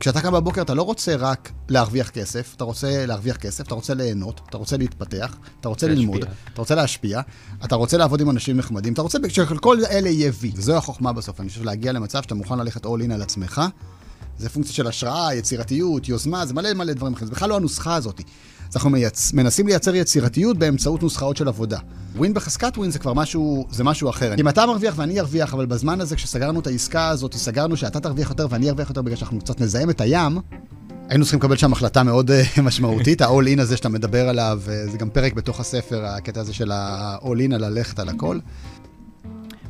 כשאתה קם בבוקר אתה לא רוצה רק להרוויח כסף, אתה רוצה להרוויח כסף, אתה רוצה ליהנות, אתה רוצה להתפתח, אתה רוצה להשפיע. ללמוד, אתה רוצה להשפיע, אתה רוצה לעבוד עם אנשים נחמדים, אתה רוצה שכל אלה יהיה וי, וזו החוכמה בסוף. אני חושב להגיע למצב שאתה מוכן ללכת all in על עצמך, זה פונקציה של השראה, יצירתיות, יוזמה, זה מלא מלא דברים אחרים. זה בכלל לא הנוסחה הזאת. אז אנחנו מייצ... מנסים לייצר יצירתיות באמצעות נוסחאות של עבודה. ווין בחזקת ווין זה כבר משהו, זה משהו אחר. אם אתה מרוויח ואני ארוויח, אבל בזמן הזה כשסגרנו את העסקה הזאת, סגרנו שאתה תרוויח יותר ואני ארוויח יותר בגלל שאנחנו קצת נזהם את הים, היינו צריכים לקבל שם החלטה מאוד אה, משמעותית, ה-all in הזה שאתה מדבר עליו, אה, זה גם פרק בתוך הספר, הקטע הזה של ה-all in, על ללכת על הכל.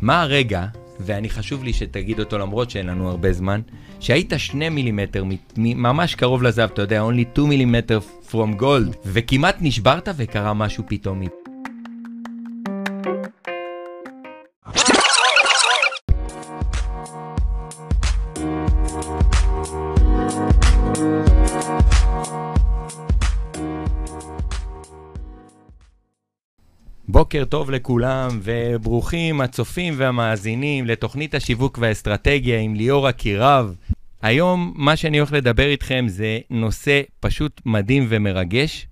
מה הרגע, ואני חשוב לי שתגיד אותו למרות שאין לנו הרבה זמן, שהיית שני מילימטר, ממש קרוב לזהב, אתה יודע, only 2 מילימטר from gold, וכמעט נשברת וקרה משהו פתאומי. בוקר טוב לכולם, וברוכים הצופים והמאזינים לתוכנית השיווק והאסטרטגיה עם ליאור אקירב. היום מה שאני הולך לדבר איתכם זה נושא פשוט מדהים ומרגש.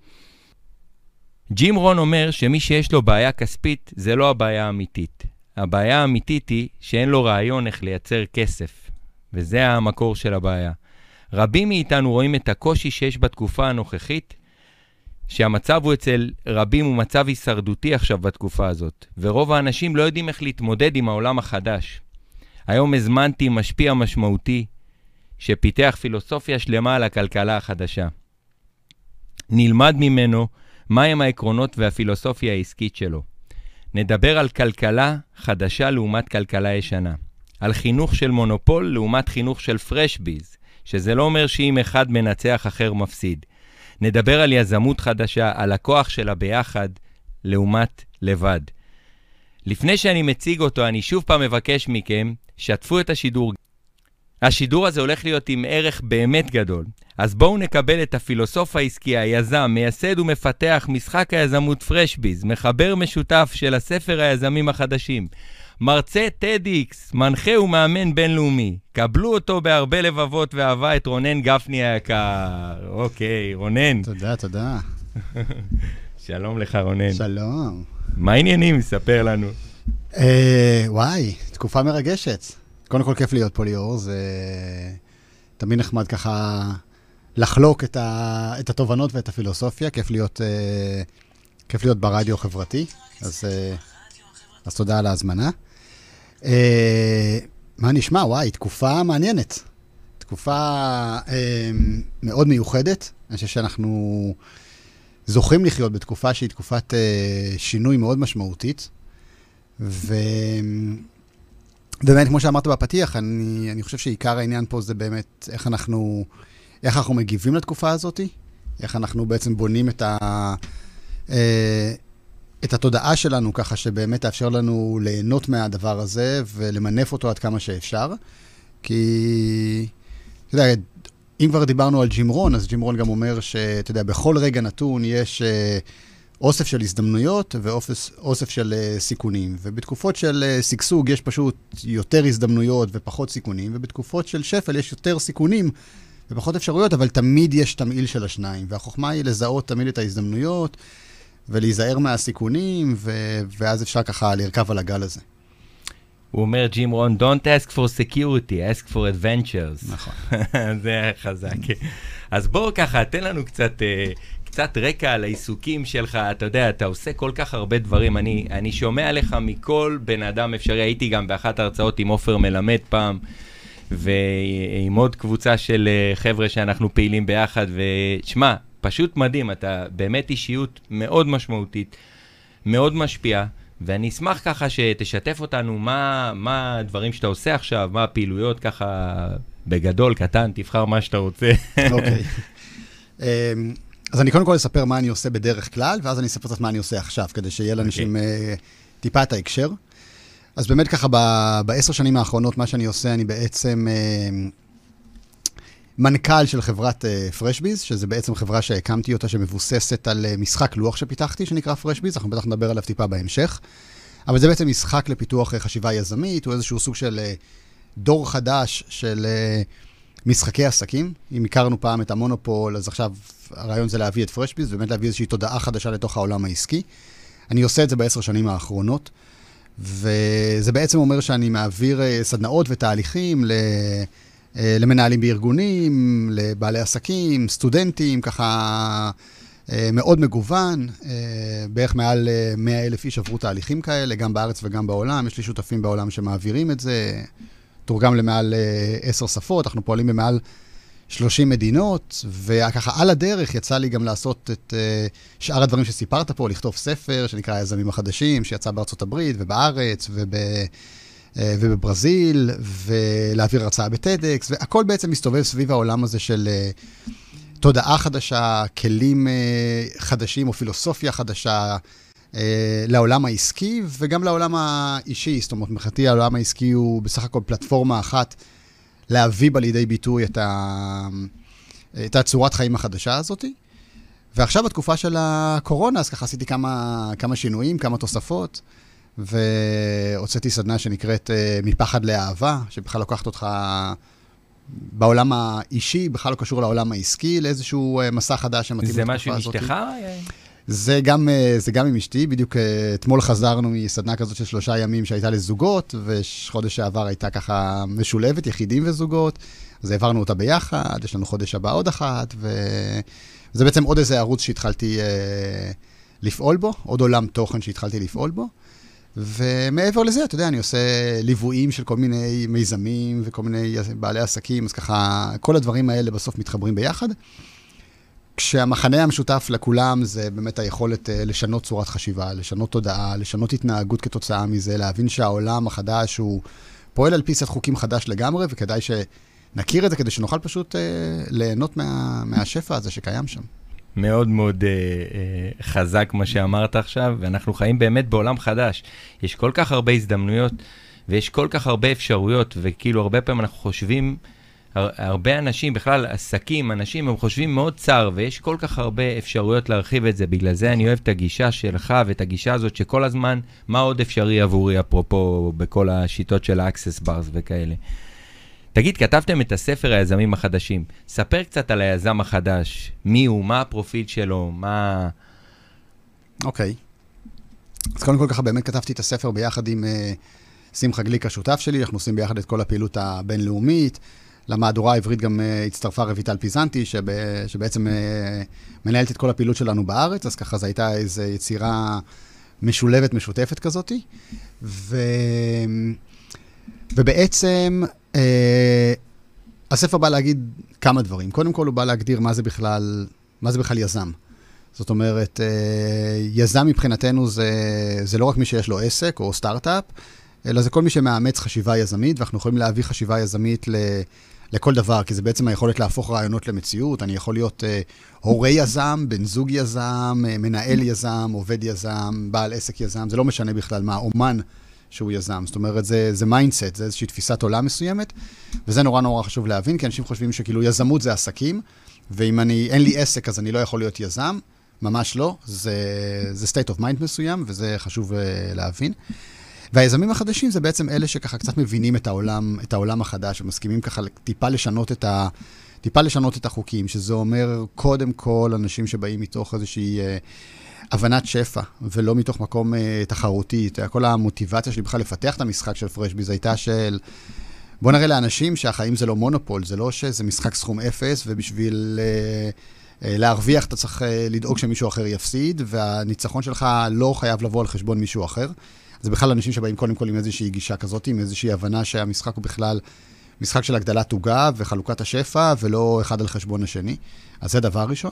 ג'ים רון אומר שמי שיש לו בעיה כספית זה לא הבעיה האמיתית. הבעיה האמיתית היא שאין לו רעיון איך לייצר כסף, וזה המקור של הבעיה. רבים מאיתנו רואים את הקושי שיש בתקופה הנוכחית, שהמצב הוא אצל רבים הוא מצב הישרדותי עכשיו בתקופה הזאת, ורוב האנשים לא יודעים איך להתמודד עם העולם החדש. היום הזמנתי משפיע משמעותי, שפיתח פילוסופיה שלמה על הכלכלה החדשה. נלמד ממנו מהם העקרונות והפילוסופיה העסקית שלו. נדבר על כלכלה חדשה לעומת כלכלה ישנה. על חינוך של מונופול לעומת חינוך של פרשביז, שזה לא אומר שאם אחד מנצח אחר מפסיד. נדבר על יזמות חדשה, על הכוח של הביחד לעומת לבד. לפני שאני מציג אותו, אני שוב פעם מבקש מכם, שתפו את השידור. השידור הזה הולך להיות עם ערך באמת גדול. אז בואו נקבל את הפילוסוף העסקי, היזם, מייסד ומפתח משחק היזמות פרשביז, מחבר משותף של הספר היזמים החדשים. מרצה TEDx, מנחה ומאמן בינלאומי. קבלו אותו בהרבה לבבות ואהבה את רונן גפני היקר. אוקיי, רונן. תודה, תודה. שלום לך, רונן. שלום. מה העניינים? ספר לנו. אה, וואי, תקופה מרגשת. קודם כל כיף להיות פה, ליאור, זה תמיד נחמד ככה לחלוק את, ה... את התובנות ואת הפילוסופיה, כיף להיות, אה, כיף להיות ברדיו חברתי, אז, אה, אז תודה על ההזמנה. אה, מה נשמע? וואי, תקופה מעניינת. תקופה אה, מאוד מיוחדת. אני חושב שאנחנו זוכים לחיות בתקופה שהיא תקופת אה, שינוי מאוד משמעותית. ו... באמת, כמו שאמרת בפתיח, אני, אני חושב שעיקר העניין פה זה באמת איך אנחנו, איך אנחנו מגיבים לתקופה הזאת, איך אנחנו בעצם בונים את, ה, אה, את התודעה שלנו ככה שבאמת תאפשר לנו ליהנות מהדבר הזה ולמנף אותו עד כמה שאפשר. כי, אתה יודע, אם כבר דיברנו על ג'ים רון, אז ג'ים רון גם אומר שאתה יודע, בכל רגע נתון יש... אה, אוסף של הזדמנויות ואוסף של uh, סיכונים. ובתקופות של uh, שגשוג יש פשוט יותר הזדמנויות ופחות סיכונים, ובתקופות של שפל יש יותר סיכונים ופחות אפשרויות, אבל תמיד יש תמהיל של השניים. והחוכמה היא לזהות תמיד את ההזדמנויות ולהיזהר מהסיכונים, ו- ואז אפשר ככה לרכב על הגל הזה. הוא אומר, ג'ים רון, Don't ask for security, ask for adventures. נכון. זה חזק. אז בואו ככה, תן לנו קצת... Uh, קצת רקע על העיסוקים שלך, אתה יודע, אתה עושה כל כך הרבה דברים. אני, אני שומע עליך מכל בן אדם אפשרי. הייתי גם באחת ההרצאות עם עופר מלמד פעם, ועם עוד קבוצה של חבר'ה שאנחנו פעילים ביחד, ושמע, פשוט מדהים, אתה באמת אישיות מאוד משמעותית, מאוד משפיעה. ואני אשמח ככה שתשתף אותנו מה, מה הדברים שאתה עושה עכשיו, מה הפעילויות ככה בגדול, קטן, תבחר מה שאתה רוצה. אוקיי. okay. אז אני קודם כל אספר מה אני עושה בדרך כלל, ואז אני אספר קצת מה אני עושה עכשיו, כדי שיהיה לאנשים okay. uh, טיפה את ההקשר. אז באמת ככה, בעשר שנים האחרונות, מה שאני עושה, אני בעצם uh, מנכ"ל של חברת פרשביז, uh, שזה בעצם חברה שהקמתי אותה, שמבוססת על uh, משחק לוח שפיתחתי, שנקרא פרשביז, אנחנו בטח נדבר עליו טיפה בהמשך. אבל זה בעצם משחק לפיתוח uh, חשיבה יזמית, הוא איזשהו סוג של uh, דור חדש של... Uh, משחקי עסקים. אם הכרנו פעם את המונופול, אז עכשיו הרעיון זה להביא את פרשביז, באמת להביא איזושהי תודעה חדשה לתוך העולם העסקי. אני עושה את זה בעשר שנים האחרונות, וזה בעצם אומר שאני מעביר אה, סדנאות ותהליכים ל... אה, למנהלים בארגונים, לבעלי עסקים, סטודנטים, ככה אה, מאוד מגוון. בערך מעל 100 אלף איש עברו תהליכים כאלה, גם בארץ וגם בעולם. יש לי שותפים בעולם שמעבירים את זה. תורגם למעל עשר שפות, אנחנו פועלים במעל 30 מדינות, וככה על הדרך יצא לי גם לעשות את שאר הדברים שסיפרת פה, לכתוב ספר שנקרא היזמים החדשים, שיצא בארצות הברית ובארץ וב, ובברזיל, ולהעביר הרצאה בטדקס, והכל בעצם מסתובב סביב העולם הזה של uh, תודעה חדשה, כלים uh, חדשים או פילוסופיה חדשה. לעולם העסקי וגם לעולם האישי. זאת אומרת, מבחינתי העולם העסקי הוא בסך הכל פלטפורמה אחת להביא בה לידי ביטוי את, ה... את הצורת חיים החדשה הזאת. ועכשיו בתקופה של הקורונה, אז ככה עשיתי כמה, כמה שינויים, כמה תוספות, והוצאתי סדנה שנקראת uh, מפחד לאהבה, שבכלל לוקחת אותך בעולם האישי, בכלל לא קשור לעולם העסקי, לאיזשהו uh, מסע חדש שמתאים לתקופה הזאת. זה משהו עם אשתך? זה גם, אה, זה גם עם אשתי, בדיוק אה, אתמול חזרנו מסדנה כזאת של שלושה ימים שהייתה לזוגות, וחודש שעבר הייתה ככה משולבת, יחידים וזוגות, אז העברנו אותה ביחד, יש לנו חודש הבא עוד אחת, וזה בעצם עוד איזה ערוץ שהתחלתי אה, לפעול בו, עוד עולם תוכן שהתחלתי לפעול בו. ומעבר לזה, אתה יודע, אני עושה ליוויים של כל מיני מיזמים וכל מיני בעלי עסקים, אז ככה, כל הדברים האלה בסוף מתחברים ביחד. כשהמחנה המשותף לכולם זה באמת היכולת אה, לשנות צורת חשיבה, לשנות תודעה, לשנות התנהגות כתוצאה מזה, להבין שהעולם החדש הוא פועל על פי סט חוקים חדש לגמרי, וכדאי שנכיר את זה כדי שנוכל פשוט אה, ליהנות מה, מהשפע הזה שקיים שם. מאוד מאוד אה, אה, חזק מה שאמרת עכשיו, ואנחנו חיים באמת בעולם חדש. יש כל כך הרבה הזדמנויות ויש כל כך הרבה אפשרויות, וכאילו הרבה פעמים אנחנו חושבים... הרבה אנשים, בכלל עסקים, אנשים, הם חושבים מאוד צר, ויש כל כך הרבה אפשרויות להרחיב את זה. בגלל זה אני אוהב את הגישה שלך ואת הגישה הזאת שכל הזמן, מה עוד אפשרי עבורי, אפרופו בכל השיטות של ה-access bars וכאלה. תגיד, כתבתם את הספר היזמים החדשים. ספר קצת על היזם החדש. מי הוא, מה הפרופיל שלו, מה... אוקיי. Okay. אז קודם כל ככה באמת כתבתי את הספר ביחד עם uh, שמחה גליק, השותף שלי, אנחנו עושים ביחד את כל הפעילות הבינלאומית. למהדורה העברית גם uh, הצטרפה רויטל פיזנטי, שב, שבעצם uh, מנהלת את כל הפעילות שלנו בארץ, אז ככה זו הייתה איזו יצירה משולבת, משותפת כזאתי. ו... ובעצם הספר בא להגיד כמה דברים. קודם כל הוא בא להגדיר מה זה בכלל, מה זה בכלל יזם. זאת אומרת, יזם מבחינתנו זה, זה לא רק מי שיש לו עסק או סטארט-אפ, אלא זה כל מי שמאמץ חשיבה יזמית, ואנחנו יכולים להביא חשיבה יזמית ל... לכל דבר, כי זה בעצם היכולת להפוך רעיונות למציאות. אני יכול להיות uh, הורה יזם, בן זוג יזם, מנהל יזם, עובד יזם, בעל עסק יזם, זה לא משנה בכלל מה, אומן שהוא יזם. זאת אומרת, זה, זה mindset, זה איזושהי תפיסת עולם מסוימת, וזה נורא נורא חשוב להבין, כי אנשים חושבים שכאילו יזמות זה עסקים, ואם אני, אין לי עסק אז אני לא יכול להיות יזם. ממש לא, זה, זה state of mind מסוים, וזה חשוב uh, להבין. והיזמים החדשים זה בעצם אלה שככה קצת מבינים את העולם, את העולם החדש, ומסכימים ככה טיפה לשנות את ה... טיפה לשנות את החוקים, שזה אומר קודם כל אנשים שבאים מתוך איזושהי אה, הבנת שפע, ולא מתוך מקום אה, תחרותי. כל המוטיבציה שלי בכלל לפתח את המשחק של פרשביז הייתה של... בוא נראה לאנשים שהחיים זה לא מונופול, זה לא שזה משחק סכום אפס, ובשביל אה, אה, להרוויח אתה צריך אה, לדאוג שמישהו אחר יפסיד, והניצחון שלך לא חייב לבוא על חשבון מישהו אחר. זה בכלל אנשים שבאים קודם כל עם איזושהי גישה כזאת, עם איזושהי הבנה שהמשחק הוא בכלל משחק של הגדלת עוגה וחלוקת השפע, ולא אחד על חשבון השני. אז זה דבר ראשון.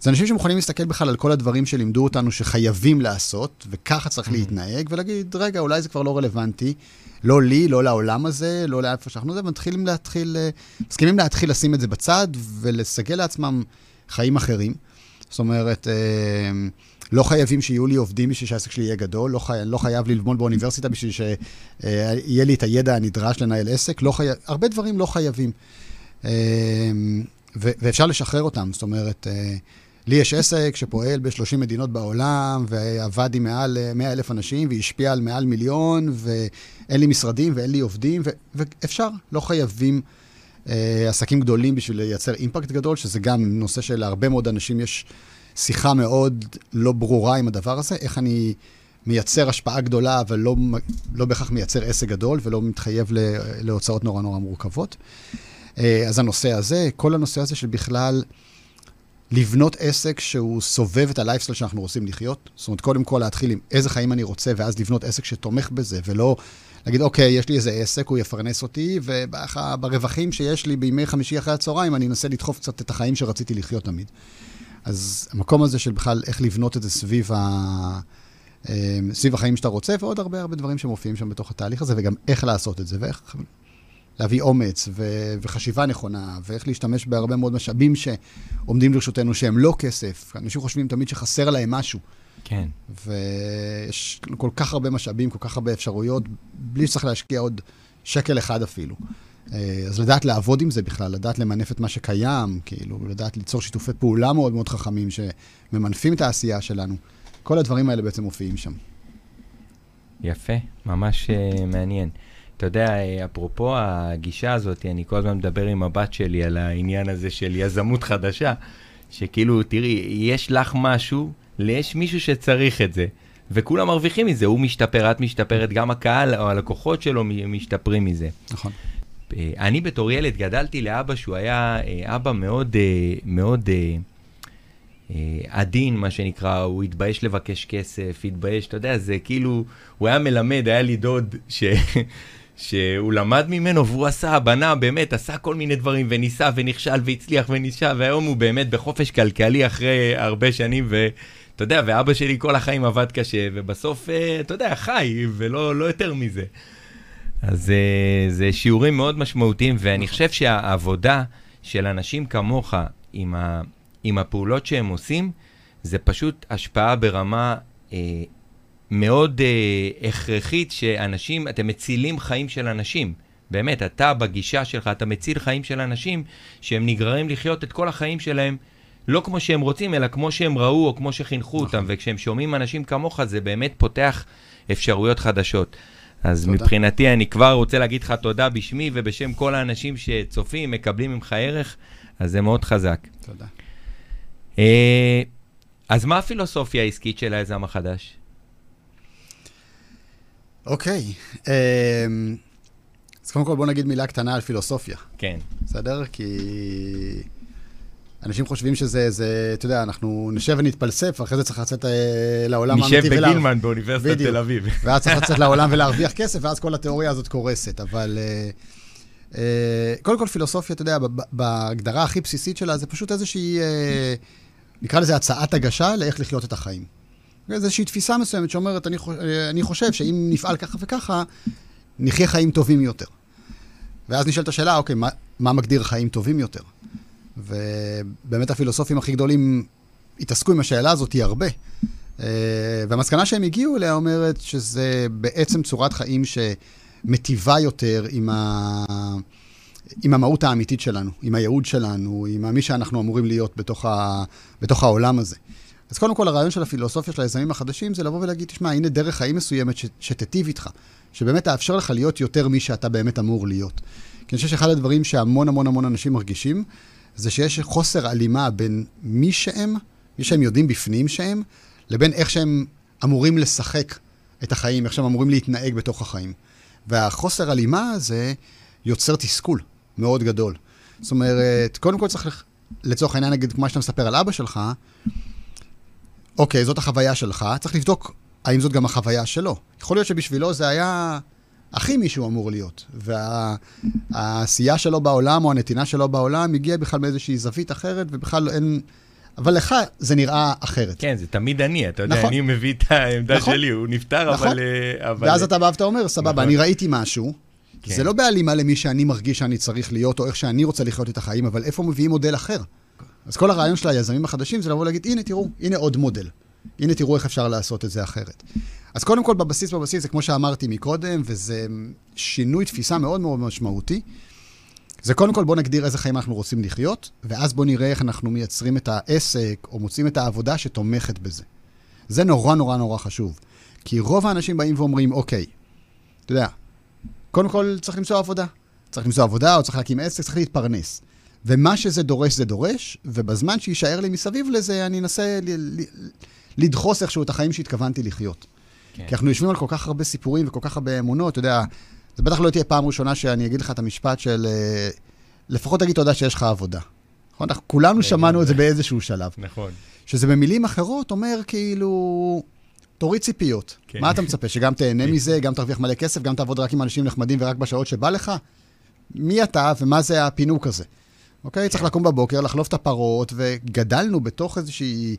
זה אנשים שמוכנים להסתכל בכלל על כל הדברים שלימדו אותנו שחייבים לעשות, וככה צריך mm-hmm. להתנהג, ולהגיד, רגע, אולי זה כבר לא רלוונטי, לא לי, לא לעולם הזה, לא לאיפה שאנחנו זה, ומתחילים להתחיל, אה, מסכימים להתחיל לשים את זה בצד, ולסגל לעצמם חיים אחרים. זאת אומרת, אה, לא חייבים שיהיו לי עובדים בשביל שהעסק שלי יהיה גדול, לא, חי... לא חייב ללמוד באוניברסיטה בשביל שיהיה לי את הידע הנדרש לנהל עסק, לא חי... הרבה דברים לא חייבים. אמ, ו... ואפשר לשחרר אותם, זאת אומרת, אה, לי יש עסק שפועל ב-30 מדינות בעולם, ועבד עם מעל 100 אלף אנשים, והשפיע על מעל מיליון, ואין לי משרדים ואין לי עובדים, ו... ואפשר, לא חייבים אה, עסקים גדולים בשביל לייצר אימפקט גדול, שזה גם נושא שלהרבה מאוד אנשים יש שיחה מאוד לא ברורה עם הדבר הזה, איך אני מייצר השפעה גדולה, אבל לא, לא בהכרח מייצר עסק גדול ולא מתחייב להוצאות נורא נורא מורכבות. אה, אז הנושא הזה, כל הנושא הזה של בכלל לבנות עסק שהוא סובב את הלייפסטייל שאנחנו רוצים לחיות. זאת אומרת, קודם כל להתחיל עם איזה חיים אני רוצה, ואז לבנות עסק שתומך בזה, ולא להגיד, אוקיי, יש לי איזה עסק, הוא יפרנס אותי, וברווחים שיש לי בימי חמישי אחרי הצהריים, אני אנסה לדחוף קצת את החיים שרציתי לחיות תמיד. אז המקום הזה של בכלל איך לבנות את זה סביב, ה... אה, סביב החיים שאתה רוצה, ועוד הרבה הרבה דברים שמופיעים שם בתוך התהליך הזה, וגם איך לעשות את זה, ואיך להביא אומץ ו- וחשיבה נכונה, ואיך להשתמש בהרבה מאוד משאבים שעומדים לרשותנו שהם לא כסף. אנשים חושבים תמיד שחסר להם משהו. כן. ויש כל כך הרבה משאבים, כל כך הרבה אפשרויות, בלי שצריך להשקיע עוד שקל אחד אפילו. אה, אז לדעת לעבוד עם זה בכלל, לדעת למנף את מה שקיים, כאילו, לדעת ליצור שיתופי פעולה מאוד מאוד חכמים שממנפים את העשייה שלנו. כל הדברים האלה בעצם מופיעים שם. יפה, ממש uh, מעניין. אתה יודע, אה, אפרופו הגישה הזאת, אני כל הזמן מדבר עם הבת שלי על העניין הזה של יזמות חדשה, שכאילו, תראי, יש לך משהו, יש מישהו שצריך את זה, וכולם מרוויחים מזה, הוא משתפר, את משתפרת, גם הקהל או הלקוחות שלו משתפרים מזה. נכון. אה, אני בתור ילד גדלתי לאבא שהוא היה אה, אבא מאוד, מאוד עדין, מה שנקרא, הוא התבייש לבקש כסף, התבייש, אתה יודע, זה כאילו, הוא היה מלמד, היה לי דוד ש... שהוא למד ממנו והוא עשה, בנה, באמת, עשה כל מיני דברים וניסה ונכשל והצליח וניסה, והיום הוא באמת בחופש כלכלי אחרי הרבה שנים, ואתה יודע, ואבא שלי כל החיים עבד קשה, ובסוף, אה, אתה יודע, חי, ולא לא יותר מזה. אז אה, זה שיעורים מאוד משמעותיים, ואני חושב שהעבודה של אנשים כמוך עם, ה, עם הפעולות שהם עושים, זה פשוט השפעה ברמה אה, מאוד uh, הכרחית שאנשים, אתם מצילים חיים של אנשים. באמת, אתה בגישה שלך, אתה מציל חיים של אנשים שהם נגררים לחיות את כל החיים שלהם לא כמו שהם רוצים, אלא כמו שהם ראו או כמו שחינכו נכון. אותם. וכשהם שומעים אנשים כמוך, זה באמת פותח אפשרויות חדשות. אז תודה. מבחינתי, אני כבר רוצה להגיד לך תודה בשמי ובשם כל האנשים שצופים, מקבלים ממך ערך, אז זה מאוד חזק. תודה. Uh, אז מה הפילוסופיה העסקית של היזם החדש? אוקיי. אמ, אז קודם כל בוא נגיד מילה קטנה על פילוסופיה. כן. בסדר? כי אנשים חושבים שזה, זה, אתה יודע, אנחנו נשב ונתפלסף, ואחרי זה צריך לצאת אה, לעולם האמיתי. נשב בגילמן באוניברסיטת תל אביב. ואז צריך לצאת לעולם ולהרוויח כסף, ואז כל התיאוריה הזאת קורסת. אבל אה, אה, קודם כל פילוסופיה, אתה יודע, בהגדרה הכי בסיסית שלה, זה פשוט איזושהי, נקרא לזה הצעת הגשה לאיך לחיות את החיים. איזושהי תפיסה מסוימת שאומרת, אני, אני חושב שאם נפעל ככה וככה, נחיה חיים טובים יותר. ואז נשאלת השאלה, אוקיי, מה, מה מגדיר חיים טובים יותר? ובאמת הפילוסופים הכי גדולים התעסקו עם השאלה הזאת הרבה. אה, והמסקנה שהם הגיעו אליה אומרת שזה בעצם צורת חיים שמטיבה יותר עם, ה... עם המהות האמיתית שלנו, עם הייעוד שלנו, עם מי שאנחנו אמורים להיות בתוך, ה... בתוך העולם הזה. אז קודם כל, הרעיון של הפילוסופיה של היזמים החדשים זה לבוא ולהגיד, תשמע, הנה דרך חיים מסוימת ש- שתיטיב איתך, שבאמת תאפשר לך להיות יותר מי שאתה באמת אמור להיות. כי אני חושב שאחד הדברים שהמון המון המון אנשים מרגישים, זה שיש חוסר הלימה בין מי שהם, מי שהם יודעים בפנים שהם, לבין איך שהם אמורים לשחק את החיים, איך שהם אמורים להתנהג בתוך החיים. והחוסר הלימה הזה יוצר תסכול מאוד גדול. זאת אומרת, קודם כל צריך, לצורך העניין, נגיד, כמו שאתה מספר על אבא שלך, אוקיי, זאת החוויה שלך, צריך לבדוק האם זאת גם החוויה שלו. יכול להיות שבשבילו זה היה הכי מי שהוא אמור להיות, והעשייה וה, שלו בעולם או הנתינה שלו בעולם הגיעה בכלל מאיזושהי זווית אחרת, ובכלל אין... אבל לך זה נראה אחרת. כן, זה תמיד אני, אתה יודע, נכון. אני מביא את העמדה נכון. שלי, הוא נפטר, נכון. אבל, אה, אבל... ואז אתה בא ואתה אומר, סבבה, נכון. אני ראיתי משהו, כן. זה לא בהלימה למי שאני מרגיש שאני צריך להיות, או איך שאני רוצה לחיות את החיים, אבל איפה מביאים מודל אחר? אז כל הרעיון של היזמים החדשים זה לבוא ולהגיד, הנה תראו, הנה עוד מודל. הנה תראו איך אפשר לעשות את זה אחרת. אז קודם כל, בבסיס, בבסיס, זה כמו שאמרתי מקודם, וזה שינוי תפיסה מאוד מאוד משמעותי. זה קודם כל, בואו נגדיר איזה חיים אנחנו רוצים לחיות, ואז בואו נראה איך אנחנו מייצרים את העסק, או מוצאים את העבודה שתומכת בזה. זה נורא נורא נורא חשוב. כי רוב האנשים באים ואומרים, אוקיי, אתה יודע, קודם כל צריך למצוא עבודה. צריך למצוא עבודה, או צריך להקים עסק, צריך להתפרנס. ומה שזה דורש, זה דורש, ובזמן שיישאר לי מסביב לזה, אני אנסה ל- ל- לדחוס איכשהו את החיים שהתכוונתי לחיות. כן. כי אנחנו יושבים על כל כך הרבה סיפורים וכל כך הרבה אמונות, אתה יודע, זה בטח לא תהיה פעם ראשונה שאני אגיד לך את המשפט של אה, לפחות תגיד תודה שיש לך עבודה. נכון? אנחנו כולנו שמענו את זה באיזשהו שלב. נכון. שזה במילים אחרות אומר כאילו, תוריד ציפיות. כן. מה אתה מצפה? שגם תהנה מזה, גם תרוויח מלא כסף, גם תעבוד רק עם אנשים נחמדים ורק בשעות שבא לך? מי אתה ומה זה הפינוק הזה? אוקיי? צריך לקום בבוקר, לחלוף את הפרות, וגדלנו בתוך איזושהי,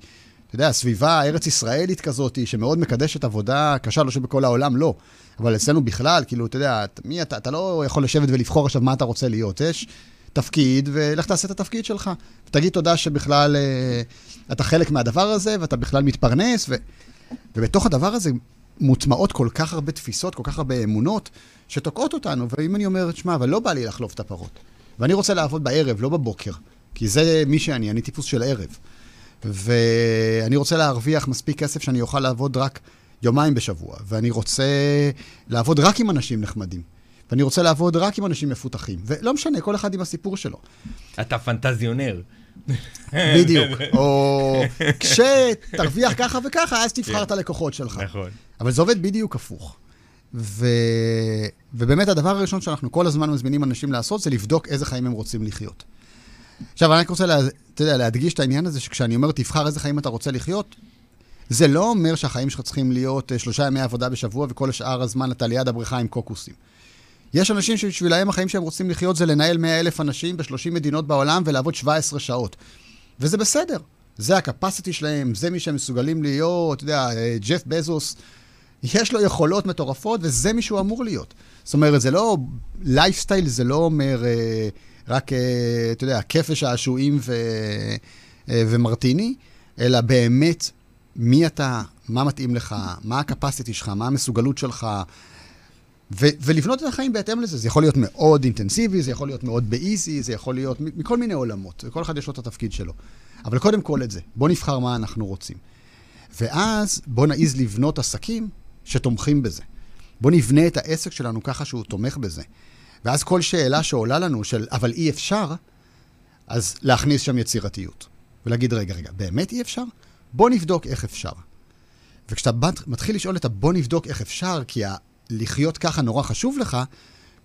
אתה יודע, סביבה ארץ ישראלית כזאת, שמאוד מקדשת עבודה קשה, לא שבכל העולם לא. אבל אצלנו בכלל, כאילו, אתה יודע, מי אתה? אתה לא יכול לשבת ולבחור עכשיו מה אתה רוצה להיות. יש תפקיד, ולך תעשה את התפקיד שלך. ותגיד תודה שבכלל אה, אתה חלק מהדבר הזה, ואתה בכלל מתפרנס, ו... ובתוך הדבר הזה מוטמעות כל כך הרבה תפיסות, כל כך הרבה אמונות, שתוקעות אותנו. ואם אני אומר, שמע, אבל לא בא לי לחלוף את הפרות. ואני רוצה לעבוד בערב, לא בבוקר. כי זה מי שאני, אני טיפוס של ערב. ואני רוצה להרוויח מספיק כסף שאני אוכל לעבוד רק יומיים בשבוע. ואני רוצה לעבוד רק עם אנשים נחמדים. ואני רוצה לעבוד רק עם אנשים מפותחים. ולא משנה, כל אחד עם הסיפור שלו. אתה פנטזיונר. בדיוק. או כשתרוויח ככה וככה, אז תבחר כן. את הלקוחות שלך. נכון. אבל זה עובד בדיוק הפוך. ו... ובאמת הדבר הראשון שאנחנו כל הזמן מזמינים אנשים לעשות, זה לבדוק איזה חיים הם רוצים לחיות. עכשיו, אני רק רוצה, לה... אתה יודע, להדגיש את העניין הזה, שכשאני אומר תבחר איזה חיים אתה רוצה לחיות, זה לא אומר שהחיים שלך צריכים להיות אה, שלושה ימי עבודה בשבוע וכל השאר הזמן אתה ליד הבריכה עם קוקוסים. יש אנשים שבשבילם החיים שהם רוצים לחיות זה לנהל 100 אלף אנשים ב-30 מדינות בעולם ולעבוד 17 שעות. וזה בסדר. זה הקפסיטי שלהם, זה מי שהם מסוגלים להיות, אתה יודע, אה, ג'ף בזוס, יש לו יכולות מטורפות, וזה מי שהוא אמור להיות. זאת אומרת, זה לא, לייפסטייל זה לא אומר אה, רק, אה, אתה יודע, כיף ושעשועים ו, אה, ומרטיני, אלא באמת, מי אתה, מה מתאים לך, מה הקפסיטי שלך, מה המסוגלות שלך, ו- ולבנות את החיים בהתאם לזה. זה יכול להיות מאוד אינטנסיבי, זה יכול להיות מאוד באיזי, זה יכול להיות מכל מיני עולמות, וכל אחד יש לו את התפקיד שלו. אבל קודם כל את זה, בוא נבחר מה אנחנו רוצים. ואז בוא נעז לבנות עסקים שתומכים בזה. בוא נבנה את העסק שלנו ככה שהוא תומך בזה. ואז כל שאלה שעולה לנו של, אבל אי אפשר, אז להכניס שם יצירתיות. ולהגיד, רגע, רגע, באמת אי אפשר? בוא נבדוק איך אפשר. וכשאתה מתחיל לשאול את הבוא נבדוק איך אפשר, כי ה- לחיות ככה נורא חשוב לך,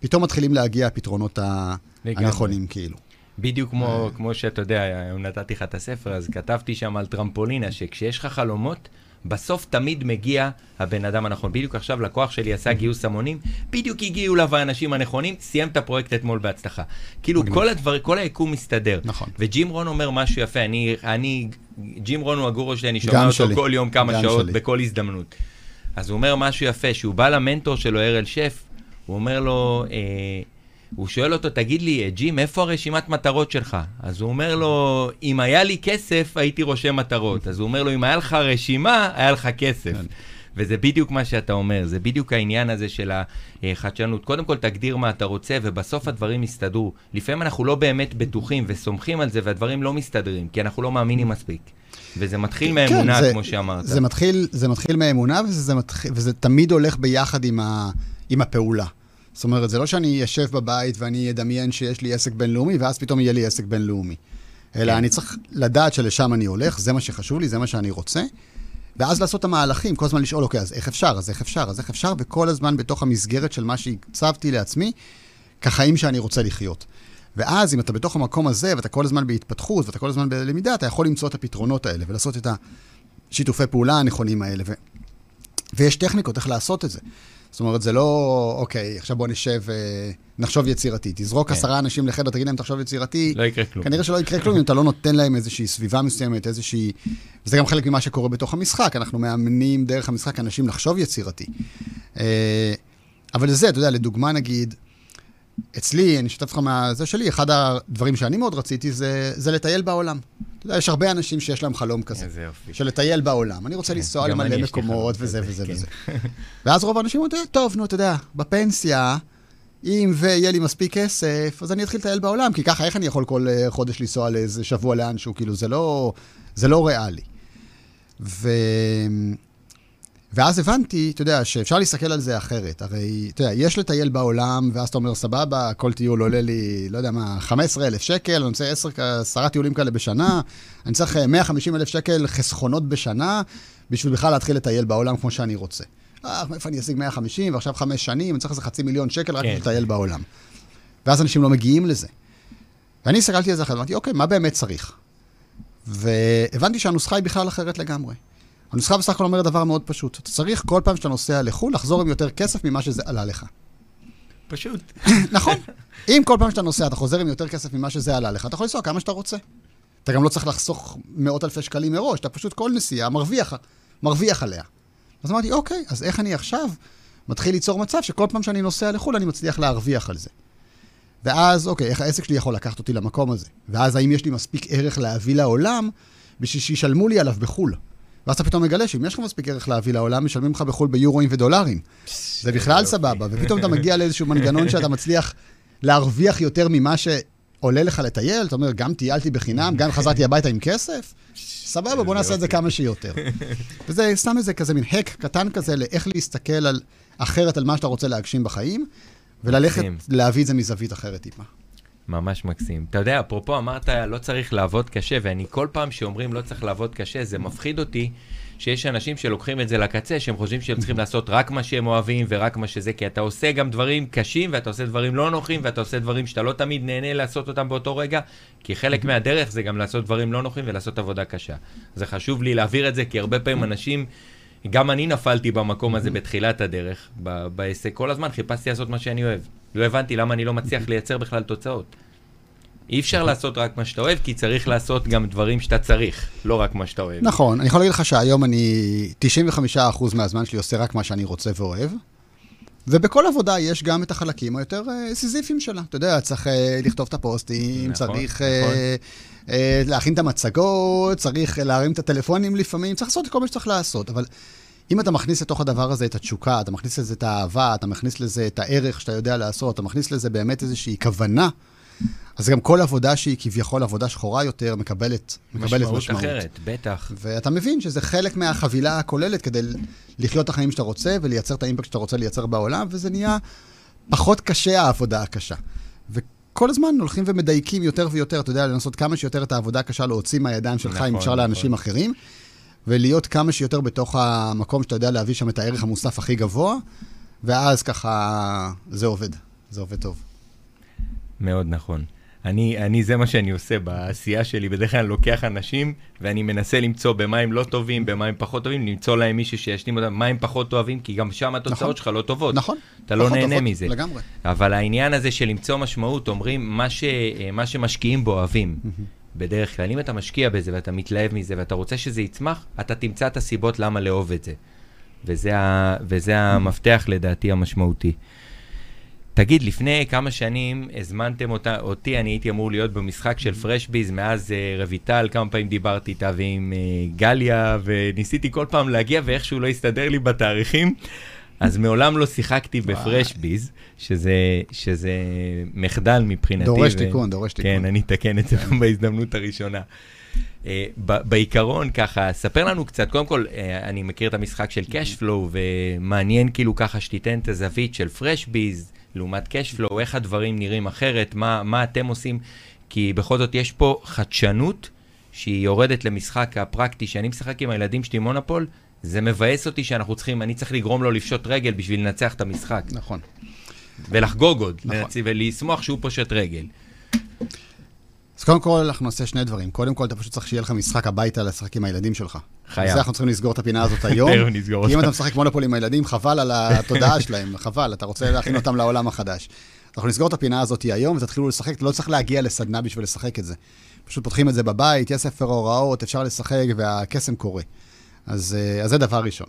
פתאום מתחילים להגיע הפתרונות ה-. הנכונים, כאילו. בדיוק כמו, כמו שאתה יודע, היום נתתי לך את הספר, אז כתבתי שם על טרמפולינה, שכשיש לך חלומות, בסוף תמיד מגיע הבן אדם הנכון. בדיוק עכשיו לקוח שלי עשה גיוס המונים, בדיוק הגיעו אליו האנשים הנכונים, סיים את הפרויקט אתמול בהצלחה. כאילו. כל הדבר, כל היקום מסתדר. נכון. וג'ים רון אומר משהו יפה, אני, אני, ג'ים רון הוא הגורו שלי, אני שומע אותו שלי. כל יום כמה שעות, שלי. בכל הזדמנות. אז הוא אומר משהו יפה, שהוא בא למנטור שלו, ארל שף, הוא אומר לו, אה, הוא שואל אותו, תגיד לי, ג'ים, איפה הרשימת מטרות שלך? אז הוא אומר לו, אם היה לי כסף, הייתי רושם מטרות. אז הוא אומר לו, אם היה לך רשימה, היה לך כסף. כן. וזה בדיוק מה שאתה אומר, זה בדיוק העניין הזה של החדשנות. קודם כל תגדיר מה אתה רוצה, ובסוף הדברים יסתדרו. לפעמים אנחנו לא באמת בטוחים וסומכים על זה, והדברים לא מסתדרים, כי אנחנו לא מאמינים מספיק. וזה מתחיל מאמונה, כן, זה- כמו שאמרת. זה מתחיל, זה מתחיל מאמונה, וזה, זה מתחיל, וזה תמיד הולך ביחד עם, ה, עם הפעולה. זאת אומרת, זה לא שאני אשב בבית ואני אדמיין שיש לי עסק בינלאומי, ואז פתאום יהיה לי עסק בינלאומי. אלא כן. אני צריך לדעת שלשם אני הולך, זה מה שחשוב לי, זה מה שאני רוצה, ואז לעשות את המהלכים, כל הזמן לשאול, אוקיי, אז איך אפשר, אז איך אפשר, אז איך אפשר, וכל הזמן בתוך המסגרת של מה שהצבתי לעצמי, כחיים שאני רוצה לחיות. ואז אם אתה בתוך המקום הזה, ואתה כל הזמן בהתפתחות, ואתה כל הזמן בלמידה, אתה יכול למצוא את הפתרונות האלה, ולעשות את השיתופי פעולה הנכונים האלה. ו... ויש טכניקות איך לעשות את זה. זאת אומרת, זה לא, אוקיי, עכשיו בוא נשב, אה, נחשוב יצירתי. תזרוק כן. עשרה אנשים לחדר, תגיד להם, תחשוב יצירתי. לא יקרה כלום. כנראה שלא יקרה כלום אם אתה לא נותן להם איזושהי סביבה מסוימת, איזושהי... וזה גם חלק ממה שקורה בתוך המשחק, אנחנו מאמנים דרך המשחק אנשים לחשוב יצירתי. אה, אבל זה, אתה יודע, לדוגמה נגיד, אצלי, אני אשתף לך מהזה שלי, אחד הדברים שאני מאוד רציתי זה, זה לטייל בעולם. אתה יודע, יש הרבה אנשים שיש להם חלום כזה. איזה יופי. של לטייל בעולם. אני רוצה כן, לנסוע למלא מקומות וזה וזה כן. וזה. ואז רוב האנשים אומרים, טוב, נו, אתה יודע, בפנסיה, אם ויהיה לי מספיק כסף, אז אני אתחיל לטייל בעולם, כי ככה, איך אני יכול כל אה, חודש לנסוע לאיזה שבוע לאנשהו? כאילו, זה לא, זה לא ריאלי. ואז הבנתי, אתה יודע, שאפשר להסתכל על זה אחרת. הרי, אתה יודע, יש לטייל בעולם, ואז אתה אומר, סבבה, כל טיול עולה לי, לא יודע מה, 15,000 שקל, אני רוצה 10, 10 טיולים כאלה בשנה, אני צריך 150,000 שקל חסכונות בשנה, בשביל בכלל להתחיל לטייל בעולם כמו שאני רוצה. אה, מאיפה אני אשיג 150, ועכשיו חמש שנים, אני צריך איזה חצי מיליון שקל רק בשביל כן. לטייל בעולם. ואז אנשים לא מגיעים לזה. ואני הסתכלתי על זה אחרת, אמרתי, אוקיי, מה באמת צריך? והבנתי שהנוסחה היא בכלל אחרת לגמרי. הנוסחה בסך הכל אומרת דבר מאוד פשוט. אתה צריך כל פעם שאתה נוסע לחו"ל, לחזור עם יותר כסף ממה שזה עלה לך. פשוט. נכון. אם כל פעם שאתה נוסע, אתה חוזר עם יותר כסף ממה שזה עלה לך, אתה יכול לנסוע כמה שאתה רוצה. אתה גם לא צריך לחסוך מאות אלפי שקלים מראש, אתה פשוט כל נסיעה מרוויח, מרוויח עליה. אז אמרתי, אוקיי, אז איך אני עכשיו מתחיל ליצור מצב שכל פעם שאני נוסע לחו"ל אני מצליח להרוויח על זה. ואז, אוקיי, איך העסק שלי יכול לקחת אותי למקום הזה? ואז האם יש לי מספיק ערך להביא לעולם בשביל שישלמו לי עליו בחו"ל? ואז אתה פתאום מגלה שאם יש לך מספיק ערך להביא לעולם, משלמים לך בחו"ל ביורואים ודולרים. זה בכלל סבבה, ופתאום אתה מגיע לאיזשהו מנגנון שאתה מצליח להרוויח יותר ממה שעולה לך לטייל, אתה אומר, גם טיילתי בחינם, גם חזרתי הביתה עם כסף, סבבה, בוא נעשה את זה כמה שיותר. וזה סתם איזה כזה מין הק קטן כזה לאיך להסתכל על אחרת על מה שאתה רוצה להגשים בחיים, וללכת להביא את זה מזווית אחרת טיפה. ממש מקסים. אתה יודע, אפרופו אמרת, לא צריך לעבוד קשה, ואני כל פעם שאומרים לא צריך לעבוד קשה, זה מפחיד אותי שיש אנשים שלוקחים את זה לקצה, שהם חושבים שהם צריכים לעשות רק מה שהם אוהבים ורק מה שזה, כי אתה עושה גם דברים קשים, ואתה עושה דברים לא נוחים, ואתה עושה דברים שאתה לא תמיד נהנה לעשות אותם באותו רגע, כי חלק מהדרך זה גם לעשות דברים לא נוחים ולעשות עבודה קשה. זה חשוב לי להעביר את זה, כי הרבה פעמים אנשים... גם אני נפלתי במקום הזה בתחילת הדרך, בעסק. כל הזמן חיפשתי לעשות מה שאני אוהב. לא הבנתי למה אני לא מצליח לייצר בכלל תוצאות. אי אפשר לעשות רק מה שאתה אוהב, כי צריך לעשות גם דברים שאתה צריך, לא רק מה שאתה אוהב. נכון, אני יכול להגיד לך שהיום אני 95% מהזמן שלי עושה רק מה שאני רוצה ואוהב, ובכל עבודה יש גם את החלקים היותר uh, סיזיפיים שלה. אתה יודע, צריך uh, לכתוב את הפוסטים, נכון, צריך נכון. Uh, uh, להכין את המצגות, צריך uh, להרים את הטלפונים לפעמים, צריך לעשות את כל מה שצריך לעשות, אבל... אם אתה מכניס לתוך הדבר הזה את התשוקה, אתה מכניס לזה את האהבה, אתה מכניס לזה את הערך שאתה יודע לעשות, אתה מכניס לזה באמת איזושהי כוונה, אז גם כל עבודה שהיא כביכול עבודה שחורה יותר, מקבלת, מקבלת משמעות. משמעות אחרת, בטח. ואתה מבין שזה חלק מהחבילה הכוללת כדי לחיות את החיים שאתה רוצה ולייצר את האימפקט שאתה רוצה לייצר בעולם, וזה נהיה פחות קשה העבודה הקשה. וכל הזמן הולכים ומדייקים יותר ויותר, אתה יודע, לנסות כמה שיותר את העבודה הקשה להוציא מהידיים שלך, נכון, אם אפשר נכון. לאנשים אחרים, ולהיות כמה שיותר בתוך המקום שאתה יודע להביא שם את הערך המוסף הכי גבוה, ואז ככה זה עובד, זה עובד טוב. מאוד נכון. אני, אני, זה מה שאני עושה בעשייה שלי. בדרך כלל אני לוקח אנשים ואני מנסה למצוא במה הם לא טובים, במה הם פחות טובים, למצוא להם מישהו שישלים אותם, מה הם פחות אוהבים, כי גם שם התוצאות נכון, שלך לא טובות. נכון. אתה לא נהנה טובות, מזה. לגמרי. אבל העניין הזה של למצוא משמעות, אומרים, מה, ש, מה שמשקיעים בו אוהבים. בדרך כלל, אם אתה משקיע בזה ואתה מתלהב מזה ואתה רוצה שזה יצמח, אתה תמצא את הסיבות למה לאהוב את זה. וזה, ה, וזה המפתח לדעתי המשמעותי. תגיד, לפני כמה שנים הזמנתם אותה, אותי, אני הייתי אמור להיות במשחק של פרשביז, מאז uh, רויטל, כמה פעמים דיברתי איתה ועם uh, גליה, וניסיתי כל פעם להגיע ואיכשהו לא הסתדר לי בתאריכים. אז מעולם לא שיחקתי בפרשביז, שזה, שזה מחדל מבחינתי. דורש ו... תיקון, דורש תיקון. כן, אני אתקן את זה כן. בהזדמנות הראשונה. Uh, בעיקרון, ככה, ספר לנו קצת, קודם כל, uh, אני מכיר את המשחק של קשפלואו, ומעניין כאילו ככה שתיתן את הזווית של פרשביז. לעומת cashflow, איך הדברים נראים אחרת, מה, מה אתם עושים, כי בכל זאת יש פה חדשנות שהיא יורדת למשחק הפרקטי, שאני משחק עם הילדים שלי מונופול, זה מבאס אותי שאנחנו צריכים, אני צריך לגרום לו לפשוט רגל בשביל לנצח את המשחק. נכון. ולחגוג עוד, נכון. ולשמוח שהוא פושט רגל. אז קודם כל, אנחנו נעשה שני דברים. קודם כל, אתה פשוט צריך שיהיה לך משחק הביתה לשחק עם הילדים שלך. חייב. אז אנחנו צריכים לסגור את הפינה הזאת היום. תכף נסגור אותה. כי אם אתה משחק מונופול עם הילדים, חבל על התודעה שלהם, חבל, אתה רוצה להכין אותם לעולם החדש. אנחנו נסגור את הפינה הזאת היום ותתחילו לשחק, אתה לא צריך להגיע לסדנה בשביל לשחק את זה. פשוט פותחים את זה בבית, יש ספר הוראות, אפשר לשחק והקסם קורה. אז, אה, אז זה דבר ראשון.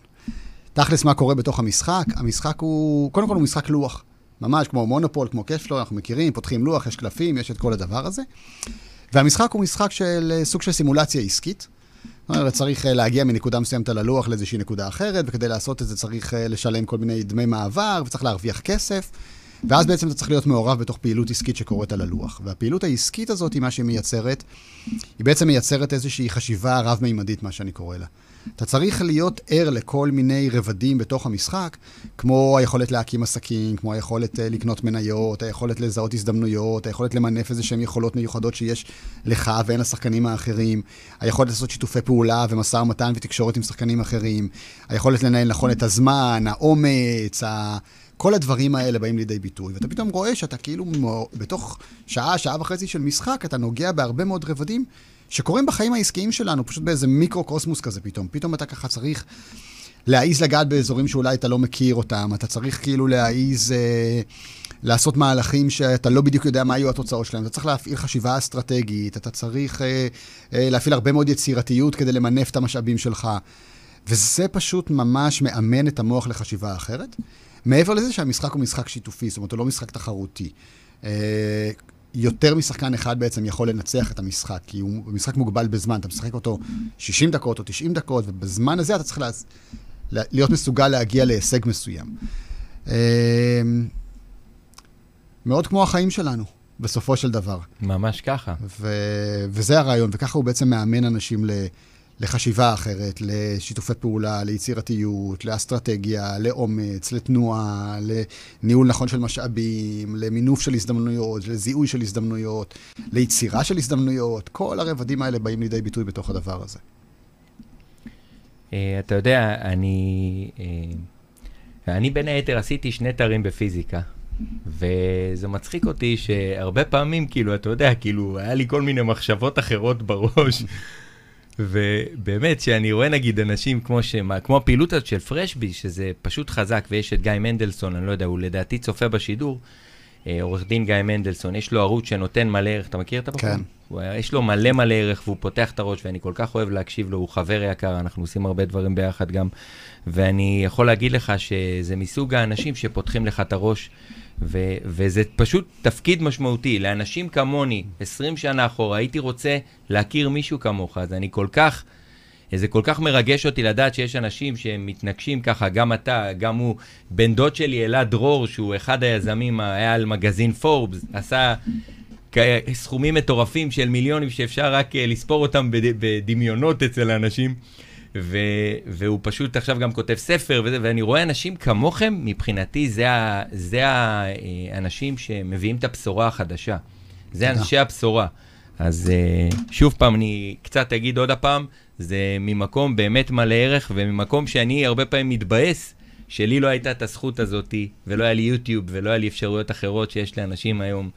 תכלס, מה קורה בתוך המשחק? המשחק הוא, קודם כל הוא משחק לוח. ממש כמו מונופול, כמו קשפלו, אנחנו מכירים, פותחים לוח, יש קלפים, יש את כל הדבר הזה. והמשחק הוא משחק של אה, סוג של סימולציה עסקית. צריך אה, להגיע מנקודה מסוימת על הלוח לאיזושהי נקודה אחרת, וכדי לעשות את זה צריך לשלם כל מיני דמי מעבר, וצריך להרוויח כסף. ואז בעצם אתה צריך להיות מעורב בתוך פעילות עסקית שקורית על הלוח. והפעילות העסקית הזאת, מה שהיא מייצרת, היא בעצם מייצרת איזושהי חשיבה רב-מימדית, מה שאני קורא לה. אתה צריך להיות ער לכל מיני רבדים בתוך המשחק, כמו היכולת להקים עסקים, כמו היכולת uh, לקנות מניות, היכולת לזהות הזדמנויות, היכולת למנף איזה שהן יכולות מיוחדות שיש לך ואין לשחקנים האחרים, היכולת לעשות שיתופי פעולה ומשא ומתן ותקשורת עם שחקנים אחרים, היכולת לנהל נכון את הזמן, האומץ, ה... כל הדברים האלה באים לידי ביטוי, ואתה פתאום רואה שאתה כאילו בתוך שעה, שעה וחצי של משחק, אתה נוגע בהרבה מאוד רבדים שקורים בחיים העסקיים שלנו, פשוט באיזה מיקרו-קוסמוס כזה פתאום. פתאום אתה ככה צריך להעיז לגעת באזורים שאולי אתה לא מכיר אותם, אתה צריך כאילו להעיז אה, לעשות מהלכים שאתה לא בדיוק יודע מה יהיו התוצאות שלהם, אתה צריך להפעיל חשיבה אסטרטגית, אתה צריך אה, אה, להפעיל הרבה מאוד יצירתיות כדי למנף את המשאבים שלך. וזה פשוט ממש מאמן את המוח לחשיבה אחרת. מעבר לזה שהמשחק הוא משחק שיתופי, זאת אומרת, הוא לא משחק תחרותי. אה, יותר משחקן אחד בעצם יכול לנצח את המשחק, כי הוא משחק מוגבל בזמן, אתה משחק אותו 60 דקות או 90 דקות, ובזמן הזה אתה צריך לה, להיות מסוגל להגיע להישג מסוים. אה, מאוד כמו החיים שלנו, בסופו של דבר. ממש ככה. ו- וזה הרעיון, וככה הוא בעצם מאמן אנשים ל... לחשיבה אחרת, לשיתופי פעולה, ליצירתיות, לאסטרטגיה, לאומץ, לתנועה, לניהול נכון של משאבים, למינוף של הזדמנויות, לזיהוי של הזדמנויות, ליצירה של הזדמנויות, כל הרבדים האלה באים לידי ביטוי בתוך הדבר הזה. אה, אתה יודע, אני, אה, אני בין היתר עשיתי שני תארים בפיזיקה. וזה מצחיק אותי שהרבה פעמים, כאילו, אתה יודע, כאילו, היה לי כל מיני מחשבות אחרות בראש. ובאמת, שאני רואה נגיד אנשים כמו, שמה, כמו הפעילות הזאת של פרשבי, שזה פשוט חזק, ויש את גיא מנדלסון, אני לא יודע, הוא לדעתי צופה בשידור, אה, עורך דין גיא מנדלסון, יש לו ערוץ שנותן מלא ערך, אתה מכיר את הבחור? כן. הוא, יש לו מלא מלא ערך, והוא פותח את הראש, ואני כל כך אוהב להקשיב לו, הוא חבר יקר, אנחנו עושים הרבה דברים ביחד גם, ואני יכול להגיד לך שזה מסוג האנשים שפותחים לך את הראש. ו- וזה פשוט תפקיד משמעותי. לאנשים כמוני, 20 שנה אחורה, הייתי רוצה להכיר מישהו כמוך, אז אני כל כך... זה כל כך מרגש אותי לדעת שיש אנשים שהם מתנגשים ככה, גם אתה, גם הוא. בן דוד שלי, אלעד דרור, שהוא אחד היזמים, היה על מגזין פורבס, עשה סכומים מטורפים של מיליונים שאפשר רק אה, לספור אותם בדמיונות אצל האנשים. ו, והוא פשוט עכשיו גם כותב ספר, וזה, ואני רואה אנשים כמוכם, מבחינתי זה, ה, זה האנשים שמביאים את הבשורה החדשה. זה אנשי הבשורה. אז uh, שוב פעם, אני קצת אגיד עוד הפעם, זה ממקום באמת מלא ערך, וממקום שאני הרבה פעמים מתבאס שלי לא הייתה את הזכות הזאתי, ולא היה לי יוטיוב, ולא היה לי אפשרויות אחרות שיש לאנשים היום.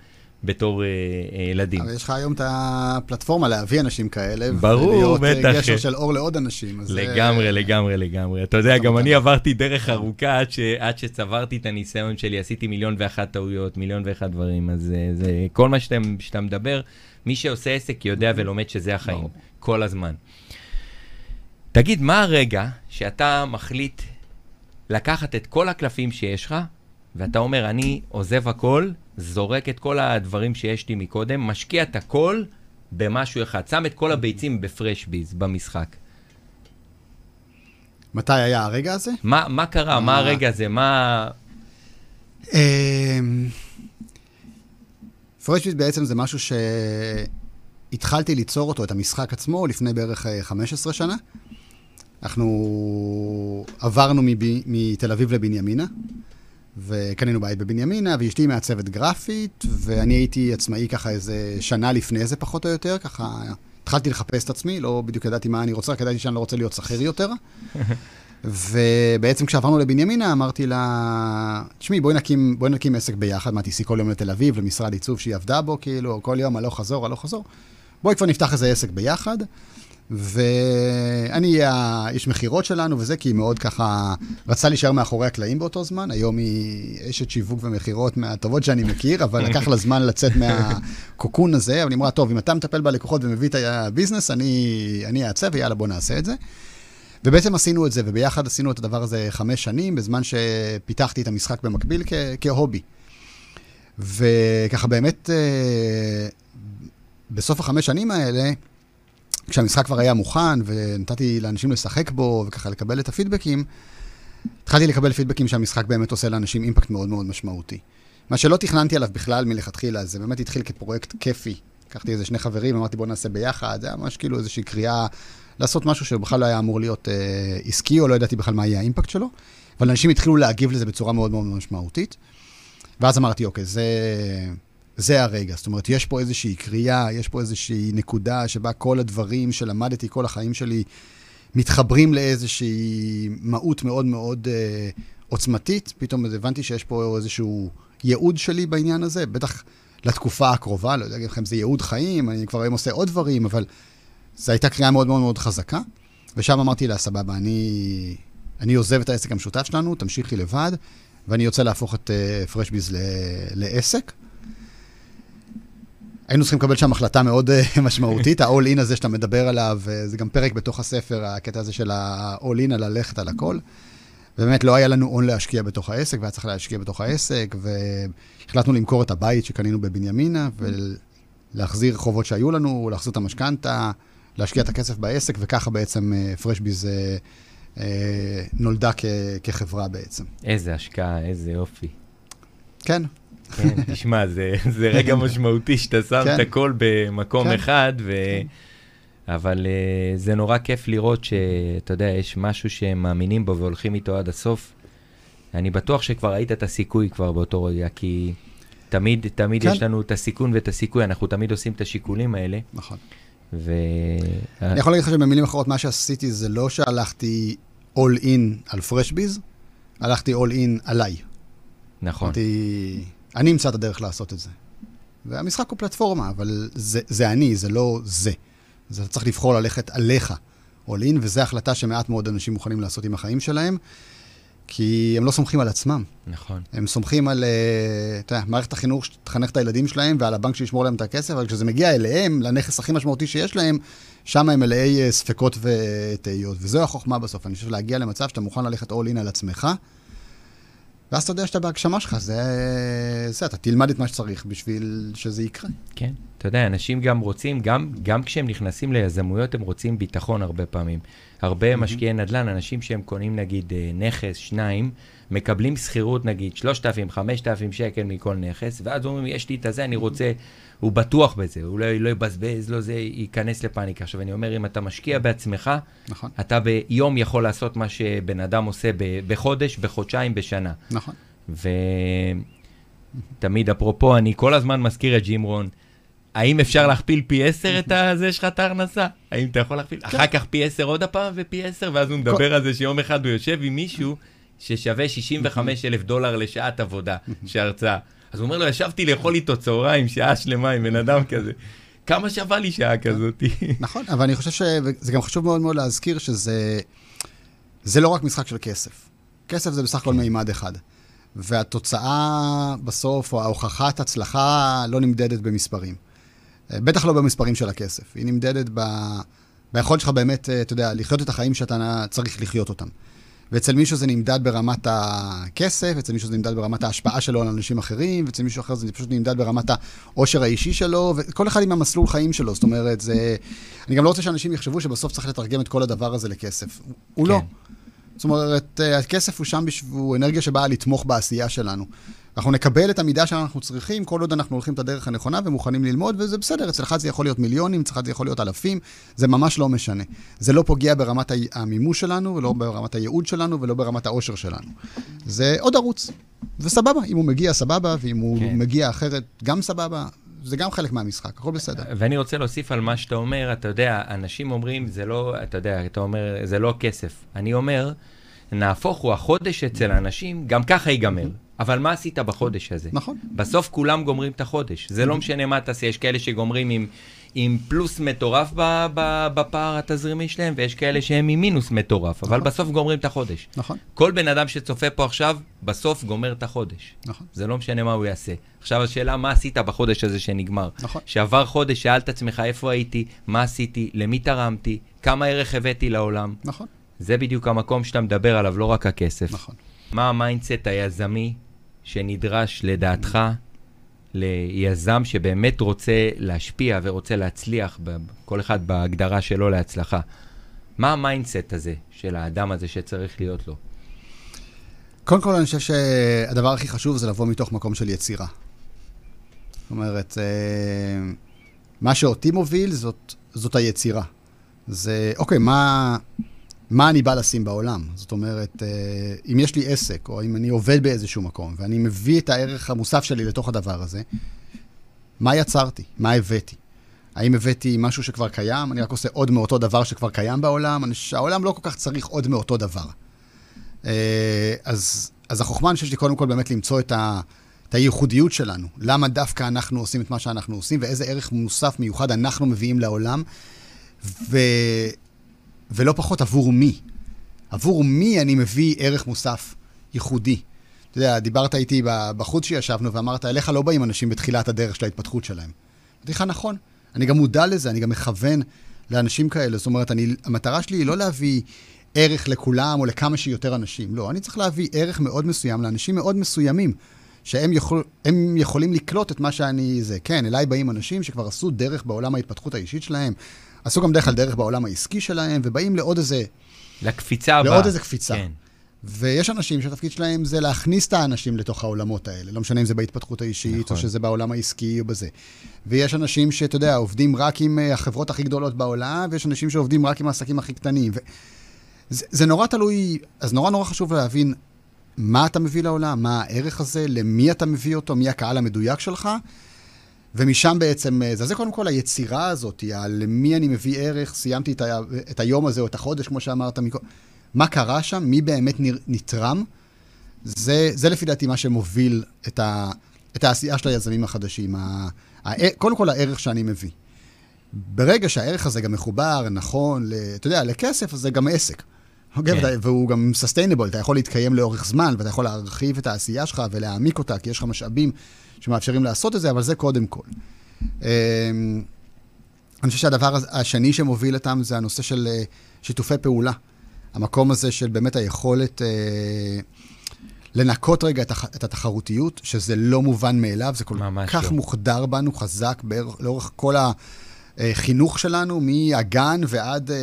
בתור אה, אה, ילדים. אבל יש לך היום את הפלטפורמה להביא אנשים כאלה. ברור, בטח. ולהיות גשר של אור לעוד אנשים. לגמרי, לגמרי, לגמרי. אתה יודע, גם אני עברתי דרך ארוכה עד, ש, עד שצברתי את הניסיון שלי, עשיתי מיליון ואחת טעויות, מיליון ואחת דברים. אז זה, כל מה שאתה, שאתה מדבר, מי שעושה עסק יודע ולומד שזה החיים, ברור. כל הזמן. תגיד, מה הרגע שאתה מחליט לקחת את כל הקלפים שיש לך, ואתה אומר, אני עוזב הכל, זורק את כל הדברים שיש לי מקודם, משקיע את הכל במשהו אחד, שם את כל הביצים בפרשביז במשחק. מתי היה הרגע הזה? מה, מה קרה? מה הרגע הזה? מה... אמ, פרשביז בעצם זה משהו שהתחלתי ליצור אותו, את המשחק עצמו, לפני בערך 15 אה, שנה. אנחנו עברנו מתל אביב לבנימינה. וקנינו בית בבנימינה, ואשתי מעצבת גרפית, ואני הייתי עצמאי ככה איזה שנה לפני זה, פחות או יותר, ככה התחלתי לחפש את עצמי, לא בדיוק ידעתי מה אני רוצה, רק ידעתי שאני לא רוצה להיות שכיר יותר. ובעצם כשעברנו לבנימינה, אמרתי לה, תשמעי, בואי נקים, בואי נקים עסק ביחד, מה, תיסעי כל יום לתל אביב, למשרד עיצוב שהיא עבדה בו, כאילו, כל יום, הלוך חזור, הלוך חזור. בואי כבר נפתח איזה עסק ביחד. ואני אהיה האיש מכירות שלנו וזה, כי היא מאוד ככה, רצה להישאר מאחורי הקלעים באותו זמן. היום היא אשת שיווק ומכירות מהטובות שאני מכיר, אבל לקח לה זמן לצאת מהקוקון הזה. אבל היא אמרה, טוב, אם אתה מטפל בלקוחות ומביא את הביזנס, אני אעצב, ויאללה, בוא נעשה את זה. ובעצם עשינו את זה, וביחד עשינו את הדבר הזה חמש שנים, בזמן שפיתחתי את המשחק במקביל כ- כהובי. וככה באמת, אה, בסוף החמש שנים האלה, כשהמשחק כבר היה מוכן, ונתתי לאנשים לשחק בו, וככה לקבל את הפידבקים, התחלתי לקבל פידבקים שהמשחק באמת עושה לאנשים אימפקט מאוד מאוד משמעותי. מה שלא תכננתי עליו בכלל מלכתחילה, זה באמת התחיל כפרויקט כיפי. לקחתי איזה שני חברים, אמרתי בוא נעשה ביחד, זה היה ממש כאילו איזושהי קריאה לעשות משהו שבכלל לא היה אמור להיות אה, עסקי, או לא ידעתי בכלל מה יהיה האימפקט שלו, אבל אנשים התחילו להגיב לזה בצורה מאוד מאוד משמעותית. ואז אמרתי, אוקיי, זה, זה הרגע. זאת אומרת, יש פה איזושהי קריאה, יש פה איזושהי נקודה שבה כל הדברים שלמדתי כל החיים שלי מתחברים לאיזושהי מהות מאוד מאוד אה, עוצמתית. פתאום הבנתי שיש פה איזשהו ייעוד שלי בעניין הזה, בטח לתקופה הקרובה, לא יודע להגיד לכם, זה ייעוד חיים, אני כבר היום עושה עוד דברים, אבל זו הייתה קריאה מאוד מאוד מאוד חזקה. ושם אמרתי לה, סבבה, אני, אני עוזב את העסק המשותף שלנו, תמשיכי לבד, ואני יוצא להפוך את uh, פרשביז לעסק. היינו צריכים לקבל שם החלטה מאוד uh, משמעותית, ה-all in הזה שאתה מדבר עליו, uh, זה גם פרק בתוך הספר, הקטע הזה של ה-all in, על ללכת על הכל. באמת לא היה לנו הון להשקיע בתוך העסק, והיה צריך להשקיע בתוך העסק, והחלטנו למכור את הבית שקנינו בבנימינה, ולהחזיר חובות שהיו לנו, להחזיר את המשכנתה, להשקיע את הכסף בעסק, וככה בעצם פרשביז uh, uh, נולדה כ- כחברה בעצם. איזה השקעה, איזה יופי. כן. כן, תשמע, זה, זה רגע משמעותי שאתה שם כן. את הכל במקום כן. אחד, ו... כן. אבל uh, זה נורא כיף לראות שאתה יודע, יש משהו שהם מאמינים בו והולכים איתו עד הסוף. אני בטוח שכבר ראית את הסיכוי כבר באותו רגע, כי תמיד, תמיד כן. יש לנו את הסיכון ואת הסיכוי, אנחנו תמיד עושים את השיקולים האלה. נכון. ו... אני יכול להגיד לך שבמילים אחרות, מה שעשיתי זה לא שהלכתי all in על פרשביז, הלכתי all in עליי. נכון. אמרתי, אני אמצא את הדרך לעשות את זה. והמשחק הוא פלטפורמה, אבל זה, זה אני, זה לא זה. אז אתה צריך לבחור ללכת עליך, all in, וזו החלטה שמעט מאוד אנשים מוכנים לעשות עם החיים שלהם, כי הם לא סומכים על עצמם. נכון. הם סומכים על, אה, אתה יודע, מערכת החינוך שתחנך את הילדים שלהם ועל הבנק שישמור להם את הכסף, אבל כשזה מגיע אליהם, לנכס הכי משמעותי שיש להם, שם הם מלאי אה, ספקות ותהיות. וזו החוכמה בסוף. אני חושב להגיע למצב שאתה מוכן ללכת all in על עצמך, ואז אתה יודע שאתה בהגשמה שלך, זה, זה, אתה תלמד את מה שצריך בשביל שזה יקרה. כן, אתה יודע, אנשים גם רוצים, גם, גם כשהם נכנסים ליזמויות, הם רוצים ביטחון הרבה פעמים. הרבה mm-hmm. משקיעי נדל"ן, אנשים שהם קונים נגיד אה, נכס, שניים, מקבלים שכירות נגיד 3,000, 5,000 שקל מכל נכס, ואז אומרים, יש לי את הזה, אני רוצה, הוא בטוח בזה, הוא לא, לא יבזבז, לא זה, ייכנס לפאניקה. עכשיו, אני אומר, אם אתה משקיע בעצמך, נכון. אתה ביום יכול לעשות מה שבן אדם עושה בחודש, בחודשיים, בשנה. נכון. ותמיד, אפרופו, אני כל הזמן מזכיר את ג'ים רון. האם אפשר להכפיל פי עשר את הזה שלך, את ההכנסה? האם אתה יכול להכפיל? אחר כך פי עשר עוד הפעם ופי עשר, ואז הוא מדבר על זה שיום אחד הוא יושב עם מישהו ששווה 65 אלף דולר לשעת עבודה, שהרצאה. אז הוא אומר לו, ישבתי לאכול איתו צהריים, שעה שלמה עם בן אדם כזה. כמה שווה לי שעה כזאת? נכון, אבל אני חושב שזה גם חשוב מאוד מאוד להזכיר שזה זה לא רק משחק של כסף. כסף זה בסך הכל כן. מימד אחד. והתוצאה בסוף, או ההוכחת הצלחה, לא נמדדת במספרים. בטח לא במספרים של הכסף. היא נמדדת ב... ביכולת שלך באמת, אתה יודע, לחיות את החיים שאתה צריך לחיות אותם. ואצל מישהו זה נמדד ברמת הכסף, אצל מישהו זה נמדד ברמת ההשפעה שלו על אנשים אחרים, ואצל מישהו אחר זה פשוט נמדד ברמת העושר האישי שלו, וכל אחד עם המסלול חיים שלו. זאת אומרת, זה... אני גם לא רוצה שאנשים יחשבו שבסוף צריך לתרגם את כל הדבר הזה לכסף. הוא לא. כן. לא. זאת אומרת, הכסף הוא שם, הוא אנרגיה שבאה לתמוך בעשייה שלנו. אנחנו נקבל את המידה שאנחנו צריכים, כל עוד אנחנו הולכים את הדרך הנכונה ומוכנים ללמוד, וזה בסדר, אצלך זה יכול להיות מיליונים, אצלך זה יכול להיות אלפים, זה ממש לא משנה. זה לא פוגע ברמת המימוש שלנו, ולא ברמת הייעוד שלנו, ולא ברמת העושר שלנו. זה עוד ערוץ, וסבבה, אם הוא מגיע, סבבה, ואם הוא כן. מגיע אחרת, גם סבבה. זה גם חלק מהמשחק, הכל בסדר. ואני רוצה להוסיף על מה שאתה אומר, אתה יודע, אנשים אומרים, זה לא, אתה יודע, אתה אומר, זה לא כסף. אני אומר, נהפוך הוא, החודש אצל האנשים, גם ככה ייגמר. אבל מה עשית בחודש הזה? נכון. בסוף כולם גומרים את החודש. זה לא משנה מה תעשה, יש כאלה שגומרים עם, עם פלוס מטורף ב, ב, בפער התזרימי שלהם, ויש כאלה שהם עם מינוס מטורף, נכון. אבל בסוף גומרים את החודש. נכון. כל בן אדם שצופה פה עכשיו, בסוף גומר את החודש. נכון. זה לא משנה מה הוא יעשה. עכשיו השאלה, מה עשית בחודש הזה שנגמר? נכון. שעבר חודש, שאל את עצמך איפה הייתי, מה עשיתי, למי תרמתי, כמה ערך הבאתי לעולם. נכון. זה בדיוק המקום שאתה מדבר עליו, לא רק הכסף. נכון. מה ה mindset היזמי שנדרש לדעתך ליזם שבאמת רוצה להשפיע ורוצה להצליח, כל אחד בהגדרה שלו להצלחה? מה ה mindset הזה של האדם הזה שצריך להיות לו? קודם כל, אני חושב שהדבר הכי חשוב זה לבוא מתוך מקום של יצירה. זאת אומרת, אה, מה שאותי מוביל זאת, זאת היצירה. זה, אוקיי, מה, מה אני בא לשים בעולם? זאת אומרת, אה, אם יש לי עסק, או אם אני עובד באיזשהו מקום, ואני מביא את הערך המוסף שלי לתוך הדבר הזה, מה יצרתי? מה הבאתי? האם הבאתי משהו שכבר קיים? אני רק עושה עוד מאותו דבר שכבר קיים בעולם? אני, העולם לא כל כך צריך עוד מאותו דבר. אה, אז, אז החוכמה, אני חושב שהיא קודם כל באמת למצוא את, ה, את הייחודיות שלנו. למה דווקא אנחנו עושים את מה שאנחנו עושים, ואיזה ערך מוסף מיוחד אנחנו מביאים לעולם, ו, ולא פחות עבור מי. עבור מי אני מביא ערך מוסף ייחודי. אתה יודע, דיברת איתי בחוץ שישבנו ואמרת, אליך לא באים אנשים בתחילת הדרך של ההתפתחות שלהם. אמרתי לך, נכון. אני גם מודע לזה, אני גם מכוון לאנשים כאלה. זאת אומרת, אני, המטרה שלי היא לא להביא ערך לכולם או לכמה שיותר אנשים. לא, אני צריך להביא ערך מאוד מסוים לאנשים מאוד מסוימים, שהם יכול, יכולים לקלוט את מה שאני... זה. כן, אליי באים אנשים שכבר עשו דרך בעולם ההתפתחות האישית שלהם, עשו גם דרך על דרך בעולם העסקי שלהם, ובאים לעוד איזה... לקפיצה הבאה. לעוד איזה קפיצה. כן. ויש אנשים שהתפקיד שלהם זה להכניס את האנשים לתוך העולמות האלה, לא משנה אם זה בהתפתחות האישית, נכון. או שזה בעולם העסקי או בזה. ויש אנשים שאתה יודע, עובדים רק עם אה, החברות הכי גדולות בעולם, ויש אנשים שעובדים רק עם העסקים הכי קטנים. ו... זה, זה נורא תלוי, אז נורא נורא חשוב להבין מה אתה מביא לעולם, מה הערך הזה, למי אתה מביא אותו, מי הקהל המדויק שלך, ומשם בעצם, אה, זה, זה קודם כל היצירה הזאת, למי אני מביא ערך, סיימתי את, ה, את היום הזה או את החודש, כמו שאמרת מקודם. מה קרה שם, מי באמת נתרם, זה, זה לפי דעתי מה שמוביל את, ה, את העשייה של היזמים החדשים. ה, ה, קודם כל הערך שאני מביא. ברגע שהערך הזה גם מחובר, נכון, ל, אתה יודע, לכסף, אז זה גם עסק. אוקיי? כן. והוא גם סוסטיינבול, אתה יכול להתקיים לאורך זמן, ואתה יכול להרחיב את העשייה שלך ולהעמיק אותה, כי יש לך משאבים שמאפשרים לעשות את זה, אבל זה קודם כל. אמ, אני חושב שהדבר השני שמוביל אותם זה הנושא של אה, שיתופי פעולה. המקום הזה של באמת היכולת אה, לנקות רגע את, הח, את התחרותיות, שזה לא מובן מאליו, זה כל כך לא. מוחדר בנו, חזק בערך, לאורך כל החינוך שלנו, מהגן ועד אה,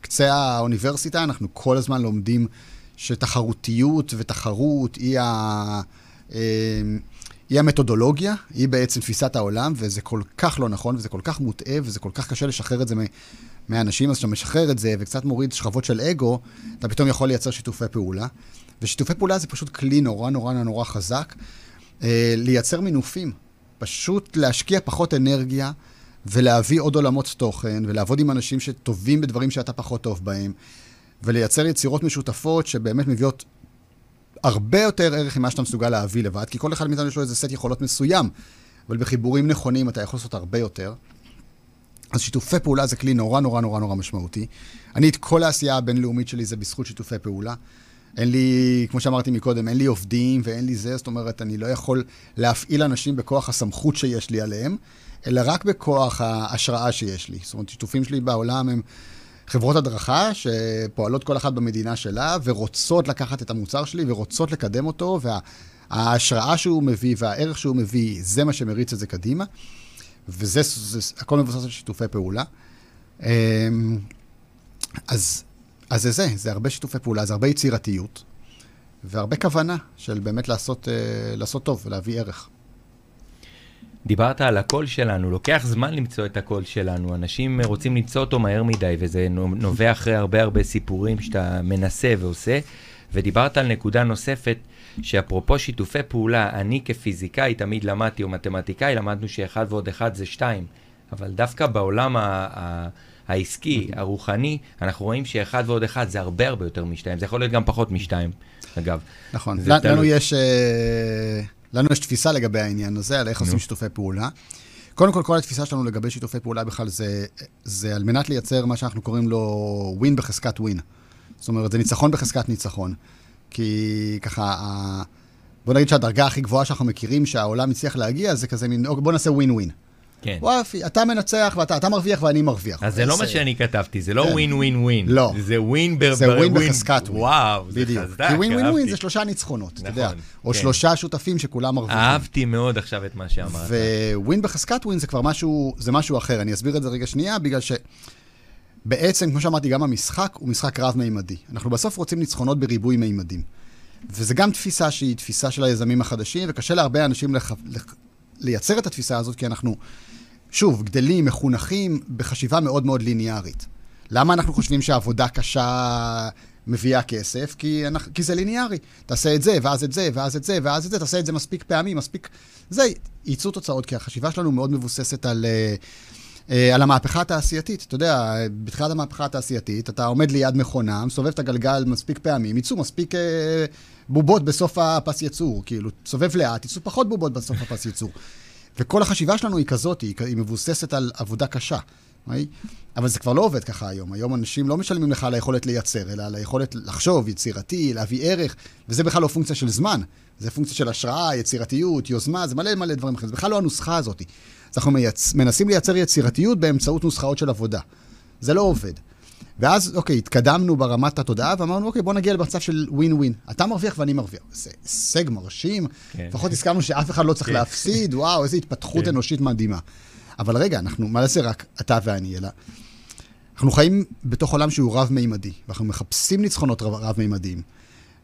קצה האוניברסיטה, אנחנו כל הזמן לומדים שתחרותיות ותחרות היא ה... אה, היא המתודולוגיה, היא בעצם תפיסת העולם, וזה כל כך לא נכון, וזה כל כך מוטעה, וזה כל כך קשה לשחרר את זה מאנשים, אז כשאתה משחרר את זה וקצת מוריד שכבות של אגו, אתה פתאום יכול לייצר שיתופי פעולה. ושיתופי פעולה זה פשוט כלי נורא נורא נורא חזק, אה, לייצר מינופים. פשוט להשקיע פחות אנרגיה ולהביא עוד עולמות תוכן, ולעבוד עם אנשים שטובים בדברים שאתה פחות טוב בהם, ולייצר יצירות משותפות שבאמת מביאות הרבה יותר ערך ממה שאתה מסוגל להביא לבד, כי כל אחד מאיתנו יש לו איזה סט יכולות מסוים, אבל בחיבורים נכונים אתה יכול לעשות הרבה יותר. אז שיתופי פעולה זה כלי נורא נורא נורא נורא משמעותי. אני, את כל העשייה הבינלאומית שלי זה בזכות שיתופי פעולה. אין לי, כמו שאמרתי מקודם, אין לי עובדים ואין לי זה, זאת אומרת, אני לא יכול להפעיל אנשים בכוח הסמכות שיש לי עליהם, אלא רק בכוח ההשראה שיש לי. זאת אומרת, שיתופים שלי בעולם הם חברות הדרכה שפועלות כל אחת במדינה שלה, ורוצות לקחת את המוצר שלי ורוצות לקדם אותו, וההשראה שהוא מביא והערך שהוא מביא, זה מה שמריץ את זה קדימה. וזה, זה, הכל מבוסס על שיתופי פעולה. אמ, אז, אז זה זה, זה הרבה שיתופי פעולה, זה הרבה יצירתיות, והרבה כוונה של באמת לעשות, אה, לעשות טוב ולהביא ערך. דיברת על הקול שלנו, לוקח זמן למצוא את הקול שלנו, אנשים רוצים למצוא אותו מהר מדי, וזה נובע אחרי הרבה הרבה סיפורים שאתה מנסה ועושה, ודיברת על נקודה נוספת, שאפרופו שיתופי פעולה, אני כפיזיקאי תמיד למדתי, או מתמטיקאי, למדנו שאחד ועוד אחד זה שתיים. אבל דווקא בעולם ה- ה- העסקי, הרוחני, אנחנו רואים שאחד ועוד אחד זה הרבה הרבה יותר משתיים. זה יכול להיות גם פחות משתיים, אגב. נכון. לנו. יש, אה, לנו יש תפיסה לגבי העניין הזה, על איך עושים שיתופי פעולה. קודם כל, כל התפיסה שלנו לגבי שיתופי פעולה בכלל זה, זה על מנת לייצר מה שאנחנו קוראים לו ווין בחזקת ווין. זאת אומרת, זה ניצחון בחזקת ניצחון. כי ככה, בוא נגיד שהדרגה הכי גבוהה שאנחנו מכירים שהעולם הצליח להגיע, זה כזה מין, אוקיי, בוא נעשה ווין ווין. כן. וואפי, אתה מנצח ואתה אתה מרוויח ואני מרוויח. אז זה לא מה שאני כתבתי, זה לא ווין ווין ווין. לא. זה ווין ב... זה ווין בחזקת ווין. וואו, זה חזק, כי ווין ווין ווין זה שלושה ניצחונות, אתה יודע. נכון, או כן. שלושה שותפים שכולם מרוויחים. אהבתי מאוד עכשיו את מה שאמרת. וווין בחזקת ווין זה כבר משהו, זה משהו אחר. אני אסביר את זה רגע שנייה, בגלל ש... בעצם, כמו שאמרתי, גם המשחק הוא משחק רב-מימדי. אנחנו בסוף רוצים ניצחונות בריבוי מימדים. וזה גם תפיסה שהיא תפיסה של היזמים החדשים, וקשה להרבה אנשים. לח... לייצר את התפיסה הזאת, כי אנחנו, שוב, גדלים, מחונכים בחשיבה מאוד מאוד ליניארית. למה אנחנו חושבים שעבודה קשה מביאה כסף? כי, אנחנו, כי זה ליניארי. תעשה את זה, ואז את זה, ואז את זה, ואז את זה, תעשה את זה מספיק פעמים, מספיק... זה, ייצאו תוצאות, כי החשיבה שלנו מאוד מבוססת על... Uh, על המהפכה התעשייתית. אתה יודע, בתחילת המהפכה התעשייתית, אתה עומד ליד מכונה, מסובב את הגלגל מספיק פעמים, יצאו מספיק uh, בובות בסוף הפס ייצור, כאילו, סובב לאט, יצאו פחות בובות בסוף הפס ייצור. וכל החשיבה שלנו היא כזאת, היא, היא מבוססת על עבודה קשה. ראי? אבל זה כבר לא עובד ככה היום. היום אנשים לא משלמים לך על היכולת לייצר, אלא על היכולת לחשוב, יצירתי, להביא ערך, וזה בכלל לא פונקציה של זמן. זה פונקציה של השראה, יצירתיות, יוזמה, זה מלא מלא דברים אחרים. זה בכלל לא הנוסחה הזאת. אז אנחנו מייצ... מנסים לייצר יצירתיות באמצעות נוסחאות של עבודה. זה לא עובד. ואז, אוקיי, התקדמנו ברמת התודעה ואמרנו, אוקיי, בוא נגיע למצב של ווין ווין. אתה מרוויח ואני מרוויח. זה הישג מרשים, כן. לפחות הסכמנו שאף אחד לא צריך כן. להפסיד, וואו, איזו התפתחות כן. אנושית מדהימה. אבל רגע, אנחנו, מה זה רק אתה ואני, אלא... אנחנו חיים בתוך עולם שהוא רב-מימדי, ואנחנו מחפשים ניצחונות רב-מימדיים.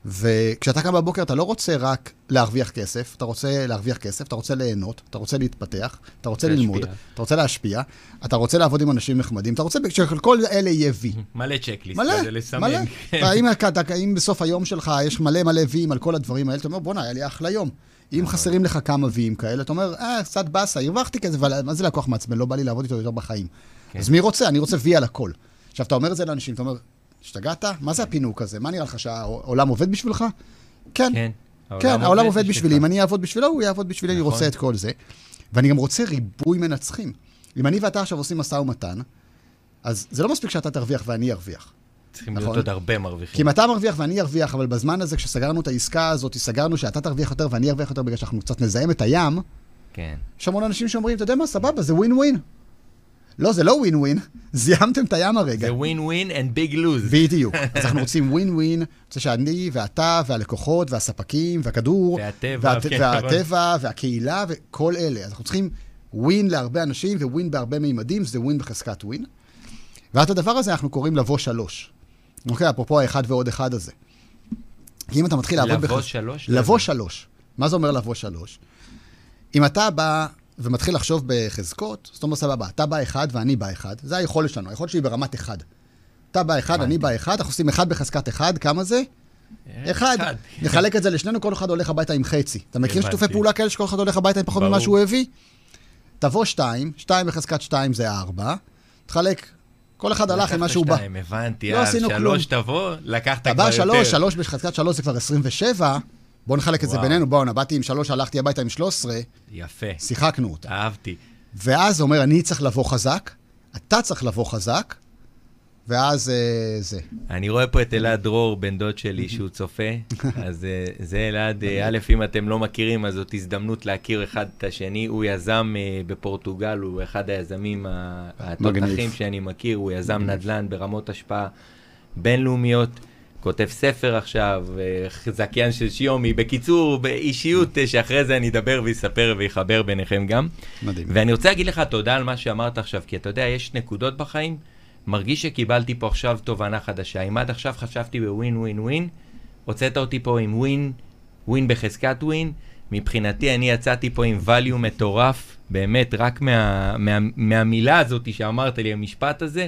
וכשאתה קם בבוקר, אתה לא רוצה רק להרוויח כסף, אתה רוצה להרוויח כסף, אתה רוצה ליהנות, אתה רוצה להתפתח, אתה רוצה להשפיע. ללמוד, אתה רוצה להשפיע, אתה רוצה לעבוד עם אנשים נחמדים, אתה רוצה שכל אלה יהיה וי. מלא צ'קליסט מלא, לסמן. מלא, מלא. אם בסוף היום שלך יש מלא מלא ויים על כל הדברים האלה, אתה אומר, בואנה, היה לי אחלה יום. אם נכון. חסרים לך כמה ויים כאלה, אתה אומר, אה, קצת באסה, הרווחתי כזה, אבל מה זה לקוח מעצבן? לא בא לי לעבוד איתו יותר בחיים. כן. אז מי רוצה? אני רוצה וי על הכל. עכשיו, אתה אומר את זה לאנשים, אתה אומר, השתגעת? מה זה הפינוק הזה? מה נראה לך, שהעולם עובד בשבילך? כן. כן, כן העולם עובד בשבילי. אם אני אעבוד בשבילו, הוא יעבוד בשבילי, אני רוצה נכון. את כל זה. ואני גם רוצה ריבוי מנצחים. אם אני ואתה עכשיו עושים משא ומתן, אז זה לא מספיק שאתה תרוויח ואני ארוויח. צריכים להיות נכון? עוד הרבה מרוויחים. כי אם אתה מרוויח ואני ארוויח, אבל בזמן הזה, כשסגרנו את העסקה הזאת, סגרנו שאתה תרוויח יותר ואני ארוויח יותר בגלל שאנחנו קצת נזהם את הים, כן. יש המון אנשים שאומרים, אתה יודע מה, סבבה, זה ווין ווין. לא, זה לא ווין ווין, זיהמתם את הים הרגע. זה ווין ווין and big lose. בדיוק. אז אנחנו רוצים ווין ווין, רוצה שאני ואתה והלקוחות והספקים והכדור. והטבע. והט... כן, והטבע והקהילה וכל אלה. אז אנחנו צריכים ווין להרבה אנשים וווין בהרבה מימדים, זה ווין בחזקת ווין. ואת הדבר הזה אנחנו קוראים לבוא שלוש. אוקיי, אפרופו האחד ועוד אחד הזה. כי אם אתה מתחיל לעבוד... לבוא בח... שלוש? לבוא שלוש. מה זה אומר לבוא שלוש? אם אתה בא ומתחיל לחשוב בחזקות, זאת אומרת, סבבה, אתה בא אחד ואני בא אחד, זה היכולת שלנו, היכולת שלי ברמת אחד. אתה בא אחד, אני בא אחד, אנחנו עושים אחד בחזקת אחד, כמה זה? אה, אחד. נחלק את זה לשנינו, כל אחד הולך הביתה עם חצי. אתה מכיר שיתופי פעולה כאלה שכל אחד הולך הביתה עם פחות ממה שהוא הביא? תבוא שתיים, שתיים בחזקת שתיים זה ארבע, תחלק כל אחד הלך עם מה שהוא בא. הבנתי, לא עשינו כלום. שלוש תבוא, לקחת כבר יותר. אתה בא שלוש, שלוש בחזקת שלוש זה כבר 27, בוא נחלק את זה בינינו, בואו, באתי עם שלוש, הלכתי הביתה עם 13. יפה. שיחקנו אותה. אהבתי. ואז אומר, אני צריך לבוא חזק, אתה צריך לבוא חזק, ואז אה, זה. אני רואה פה את אלעד דרור, בן דוד שלי, שהוא צופה. אז אה, זה אלעד, אה, א', אם אתם לא מכירים, אז זאת הזדמנות להכיר אחד את השני. הוא יזם בפורטוגל, הוא אחד היזמים התותחים שאני מכיר, הוא יזם נדל"ן ברמות השפעה בינלאומיות. כותב ספר עכשיו, זכיין של שיומי. בקיצור, באישיות שאחרי זה אני אדבר ואספר ויחבר ביניכם גם. מדהים. ואני רוצה להגיד לך תודה על מה שאמרת עכשיו, כי אתה יודע, יש נקודות בחיים. מרגיש שקיבלתי פה עכשיו תובנה חדשה. אם עד עכשיו חשבתי בווין ווין ווין, הוצאת אותי פה עם ווין, ווין בחזקת ווין. מבחינתי אני יצאתי פה עם value מטורף, באמת, רק מה, מה, מהמילה הזאת שאמרת לי, המשפט הזה,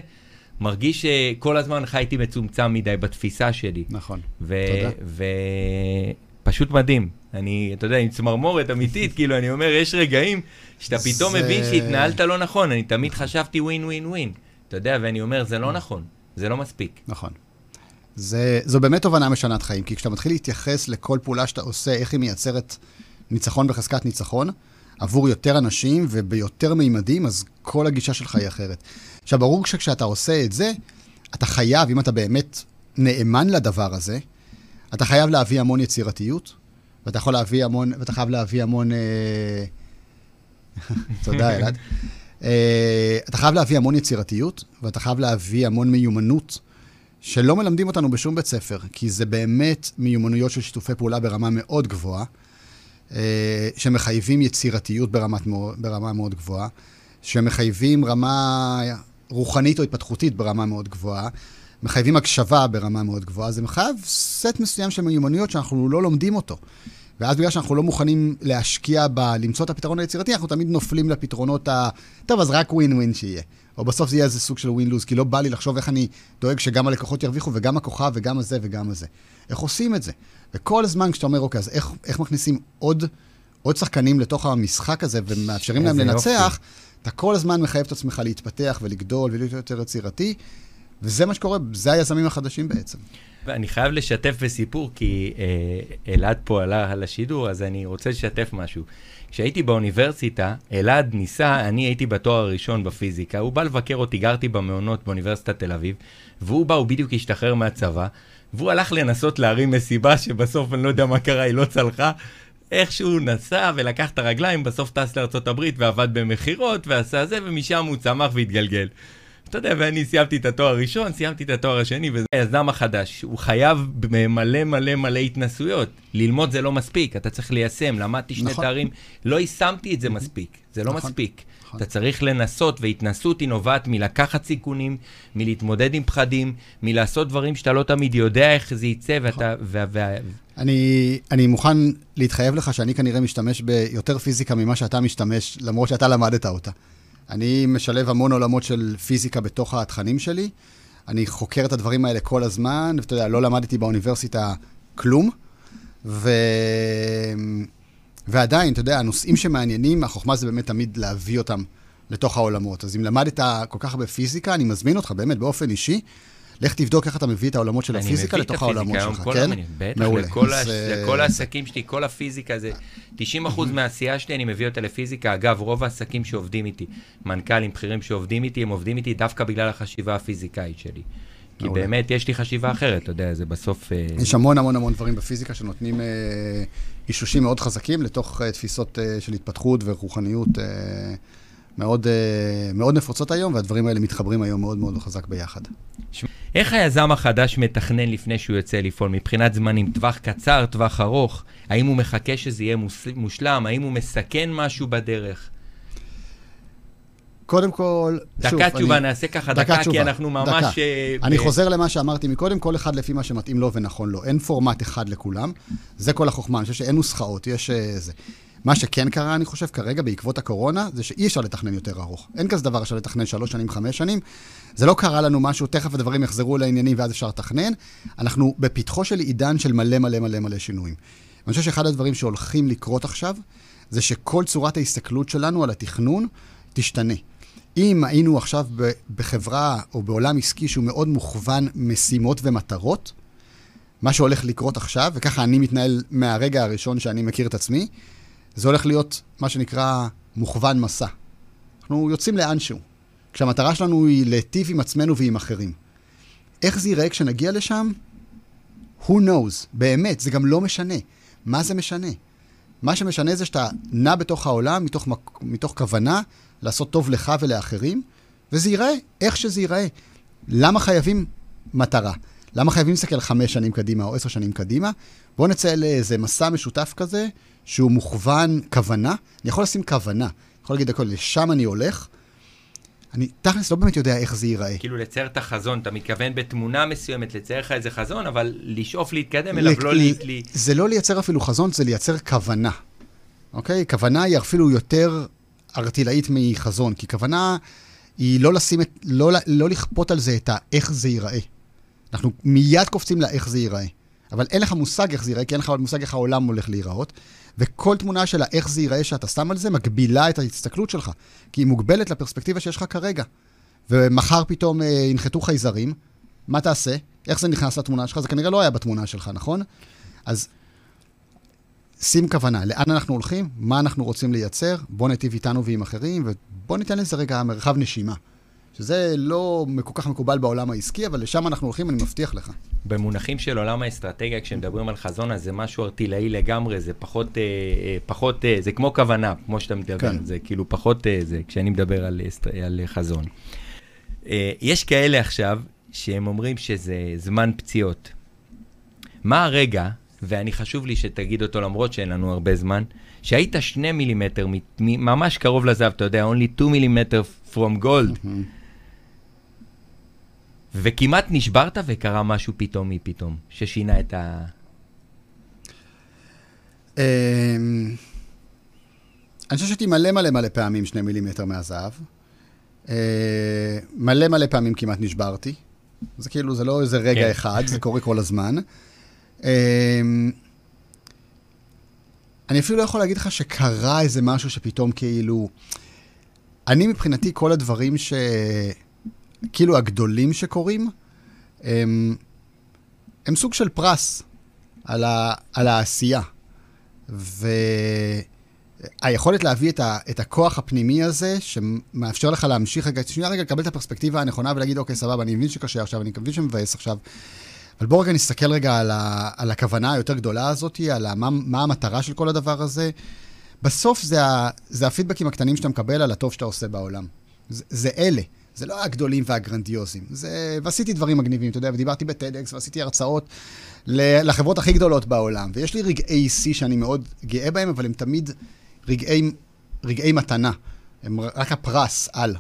מרגיש שכל הזמן חייתי מצומצם מדי בתפיסה שלי. נכון, תודה. ופשוט מדהים. אני, אתה יודע, עם צמרמורת אמיתית, כאילו, אני אומר, יש רגעים שאתה פתאום זה... מבין שהתנהלת לא נכון, אני תמיד חשבתי ווין ווין ווין. אתה יודע, ואני אומר, זה לא נכון, זה לא מספיק. נכון. זה, זו באמת תובנה משנת חיים, כי כשאתה מתחיל להתייחס לכל פעולה שאתה עושה, איך היא מייצרת ניצחון בחזקת ניצחון, עבור יותר אנשים וביותר מימדים, אז כל הגישה שלך היא אחרת. עכשיו, ברור שכשאתה עושה את זה, אתה חייב, אם אתה באמת נאמן לדבר הזה, אתה חייב להביא המון יצירתיות, ואתה יכול להביא המון, ואתה חייב להביא המון... אה... תודה, אלעד. Uh, אתה חייב להביא המון יצירתיות, ואתה חייב להביא המון מיומנות, שלא מלמדים אותנו בשום בית ספר, כי זה באמת מיומנויות של שיתופי פעולה ברמה מאוד גבוהה, uh, שמחייבים יצירתיות ברמת, ברמה מאוד גבוהה, שמחייבים רמה רוחנית או התפתחותית ברמה מאוד גבוהה, מחייבים הקשבה ברמה מאוד גבוהה, זה מחייב סט מסוים של מיומנויות שאנחנו לא לומדים אותו. ואז בגלל שאנחנו לא מוכנים להשקיע ב... למצוא את הפתרון היצירתי, אנחנו תמיד נופלים לפתרונות ה... טוב, אז רק ווין ווין שיהיה. או בסוף זה יהיה איזה סוג של ווין לוז, כי לא בא לי לחשוב איך אני דואג שגם הלקוחות ירוויחו, וגם הכוכב, וגם הזה, וגם הזה. איך עושים את זה? וכל הזמן כשאתה אומר, אוקיי, אז איך, איך מכניסים עוד, עוד שחקנים לתוך המשחק הזה, ומאפשרים להם לנצח, אתה כל הזמן מחייב את עצמך להתפתח ולגדול ולהיות יותר יצירתי, וזה מה שקורה, זה היזמים החדשים בעצם. אני חייב לשתף בסיפור, כי אה, אלעד פה עלה על השידור, אז אני רוצה לשתף משהו. כשהייתי באוניברסיטה, אלעד ניסה, אני הייתי בתואר הראשון בפיזיקה, הוא בא לבקר אותי, גרתי במעונות באוניברסיטת תל אביב, והוא בא, הוא בדיוק השתחרר מהצבא, והוא הלך לנסות להרים מסיבה שבסוף אני לא יודע מה קרה, היא לא צלחה. איכשהו נסע ולקח את הרגליים, בסוף טס לארה"ב ועבד במכירות ועשה זה, ומשם הוא צמח והתגלגל. אתה יודע, ואני סיימתי את התואר הראשון, סיימתי את התואר השני, וזה היזם החדש. הוא חייב מלא מלא מלא התנסויות. ללמוד זה לא מספיק, אתה צריך ליישם. למדתי שני נכון. תארים, לא יישמתי את זה מספיק. זה לא נכון. מספיק. נכון. אתה צריך לנסות, והתנסות היא נובעת מלקחת סיכונים, מלהתמודד עם פחדים, מלעשות דברים שאתה לא תמיד יודע איך זה יצא, ואתה... נכון. ו- ו- אני, אני מוכן להתחייב לך שאני כנראה משתמש ביותר פיזיקה ממה שאתה משתמש, למרות שאתה למדת אותה. אני משלב המון עולמות של פיזיקה בתוך התכנים שלי. אני חוקר את הדברים האלה כל הזמן, ואתה יודע, לא למדתי באוניברסיטה כלום. ו... ועדיין, אתה יודע, הנושאים שמעניינים, החוכמה זה באמת תמיד להביא אותם לתוך העולמות. אז אם למדת כל כך הרבה פיזיקה, אני מזמין אותך באמת באופן אישי לך תבדוק איך אתה מביא את העולמות של הפיזיקה לתוך העולמות שלך, כן? בטח, מעולה. לכל, הש... לכל העסקים שלי, כל הפיזיקה זה... 90% מהעשייה שלי, אני מביא אותה לפיזיקה. אגב, רוב העסקים שעובדים איתי, מנכ"לים בכירים שעובדים איתי, הם עובדים איתי דווקא בגלל החשיבה הפיזיקאית שלי. כי מעולה. באמת יש לי חשיבה אחרת, אתה יודע, זה בסוף... אה, יש המון המון המון דברים בפיזיקה שנותנים אה, אישושים מאוד חזקים לתוך אה, תפיסות אה, של התפתחות ורוחניות אה, מאוד, אה, מאוד נפוצות היום, והדברים האלה מתחברים היום מאוד מאוד חזק ביחד. איך היזם החדש מתכנן לפני שהוא יוצא לפעול מבחינת זמנים? טווח קצר, טווח ארוך? האם הוא מחכה שזה יהיה מושלם? האם הוא מסכן משהו בדרך? קודם כל, דקה שוב, תשובה, אני... נעשה ככה דקה, דקה תשובה, כי אנחנו ממש... דקה. Uh, אני ב... חוזר למה שאמרתי מקודם, כל אחד לפי מה שמתאים לו ונכון לו. אין פורמט אחד לכולם, זה כל החוכמה. אני חושב שאין נוסחאות, יש. אה, מה שכן קרה, אני חושב, כרגע, בעקבות הקורונה, זה שאי אפשר לתכנן יותר ארוך. אין כזה דבר אפשר לתכנן שלוש שנים, חמש שנים. זה לא קרה לנו משהו, תכף הדברים יחזרו לעניינים ואז אפשר לתכנן. אנחנו בפתחו של עידן של מלא מלא מלא מלא שינויים. אני חושב שאחד הדברים שהולכים לקרות עכשיו, זה שכל צורת ההסתכלות שלנו על התכנון תשתנה. אם היינו עכשיו בחברה או בעולם עסקי שהוא מאוד מוכוון משימות ומטרות, מה שהולך לקרות עכשיו, וככה אני מתנהל מהרגע הראשון שאני מכיר את עצמי, זה הולך להיות מה שנקרא מוכוון מסע. אנחנו יוצאים לאנשהו, כשהמטרה שלנו היא להיטיב עם עצמנו ועם אחרים. איך זה ייראה כשנגיע לשם? Who knows? באמת, זה גם לא משנה. מה זה משנה? מה שמשנה זה שאתה נע בתוך העולם מתוך, מתוך כוונה לעשות טוב לך ולאחרים, וזה ייראה איך שזה ייראה. למה חייבים מטרה? למה חייבים להסתכל חמש שנים קדימה או עשר שנים קדימה? בואו נצא לאיזה מסע משותף כזה, שהוא מוכוון כוונה. אני יכול לשים כוונה, אני יכול להגיד הכל, לשם אני הולך. אני תכלס לא באמת יודע איך זה ייראה. כאילו לצייר את החזון, אתה מתכוון בתמונה מסוימת לצייר לך איזה חזון, אבל לשאוף להתקדם אליו, לא ל... זה לא לייצר אפילו חזון, זה לייצר כוונה. אוקיי? כוונה היא אפילו יותר ארטילאית מחזון, כי כוונה היא לא לשים את... לא, לא לכפות על זה את האיך זה ייראה. אנחנו מיד קופצים לאיך זה ייראה. אבל אין לך מושג איך זה ייראה, כי אין לך מושג איך העולם הולך להיראות. וכל תמונה של איך זה ייראה שאתה שם על זה, מגבילה את ההסתכלות שלך. כי היא מוגבלת לפרספקטיבה שיש לך כרגע. ומחר פתאום אה, ינחתו חייזרים, מה תעשה? איך זה נכנס לתמונה שלך? זה כנראה לא היה בתמונה שלך, נכון? אז שים כוונה, לאן אנחנו הולכים, מה אנחנו רוצים לייצר, בוא נטיב איתנו ועם אחרים, ובוא ניתן לזה רגע מרחב נשימה. שזה לא כל כך מקובל בעולם העסקי, אבל לשם אנחנו הולכים, אני מבטיח לך. במונחים של עולם האסטרטגיה, כשמדברים על חזון, אז זה משהו ארטילאי לגמרי, זה פחות, אה, אה, פחות, אה, זה כמו כוונה, כמו שאתה מדבר, כן. זה כאילו פחות, אה, זה, כשאני מדבר על, על חזון. אה, יש כאלה עכשיו, שהם אומרים שזה זמן פציעות. מה הרגע, ואני חשוב לי שתגיד אותו למרות שאין לנו הרבה זמן, שהיית שני מילימטר, ממש קרוב לזהב, אתה יודע, only 2 מילימטר from gold. Mm-hmm. וכמעט נשברת וקרה משהו פתאום מפתאום, ששינה את ה... אמ, אני חושב שהייתי מלא מלא מלא פעמים שני מילימטר מהזהב. אה, מלא מלא פעמים כמעט נשברתי. זה כאילו, זה לא איזה רגע כן. אחד, זה קורה כל הזמן. אמ, אני אפילו לא יכול להגיד לך שקרה איזה משהו שפתאום כאילו... אני מבחינתי, כל הדברים ש... כאילו הגדולים שקורים, הם, הם סוג של פרס על, ה... על העשייה. והיכולת להביא את, ה... את הכוח הפנימי הזה, שמאפשר לך להמשיך רגע, שנייה רגע לקבל את הפרספקטיבה הנכונה ולהגיד, אוקיי, סבבה, אני מבין שקשה עכשיו, אני מבין שמבאס עכשיו, אבל בואו רגע נסתכל רגע על, ה... על הכוונה היותר גדולה הזאת, על ה... מה... מה המטרה של כל הדבר הזה. בסוף זה, ה... זה הפידבקים הקטנים שאתה מקבל על הטוב שאתה עושה בעולם. זה, זה אלה. זה לא הגדולים והגרנדיוזים. זה... ועשיתי דברים מגניבים, אתה יודע, ודיברתי בטדקס, ועשיתי הרצאות. לחברות הכי גדולות בעולם. ויש לי רגעי שיא שאני מאוד גאה בהם, אבל הם תמיד רגעי, רגעי מתנה. הם רק הפרס על.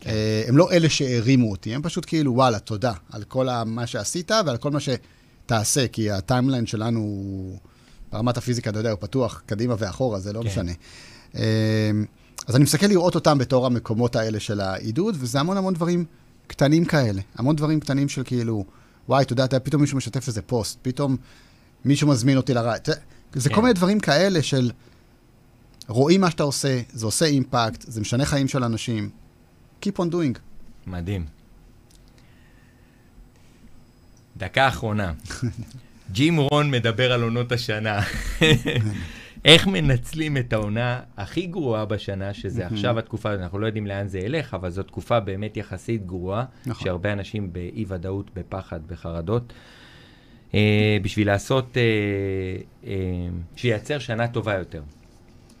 כן. הם לא אלה שהרימו אותי, הם פשוט כאילו, וואלה, תודה על כל מה שעשית ועל כל מה שתעשה, כי הטיימליין שלנו. ברמת הפיזיקה, אתה יודע, הוא פתוח קדימה ואחורה, זה לא כן. משנה. אז אני מסתכל לראות אותם בתור המקומות האלה של העידוד, וזה המון המון דברים קטנים כאלה. המון דברים קטנים של כאילו, וואי, אתה יודע, פתאום מישהו משתף איזה פוסט, פתאום מישהו מזמין אותי לרעי. זה כן. כל מיני דברים כאלה של רואים מה שאתה עושה, זה עושה אימפקט, זה משנה חיים של אנשים. Keep on doing. מדהים. דקה אחרונה. ג'ים רון מדבר על עונות השנה. איך מנצלים את העונה הכי גרועה בשנה, שזה עכשיו התקופה, אנחנו לא יודעים לאן זה ילך, אבל זו תקופה באמת יחסית גרועה, נכון. שהרבה אנשים באי-ודאות, בפחד, בחרדות, אה, בשביל לעשות, אה, אה, שייצר שנה טובה יותר.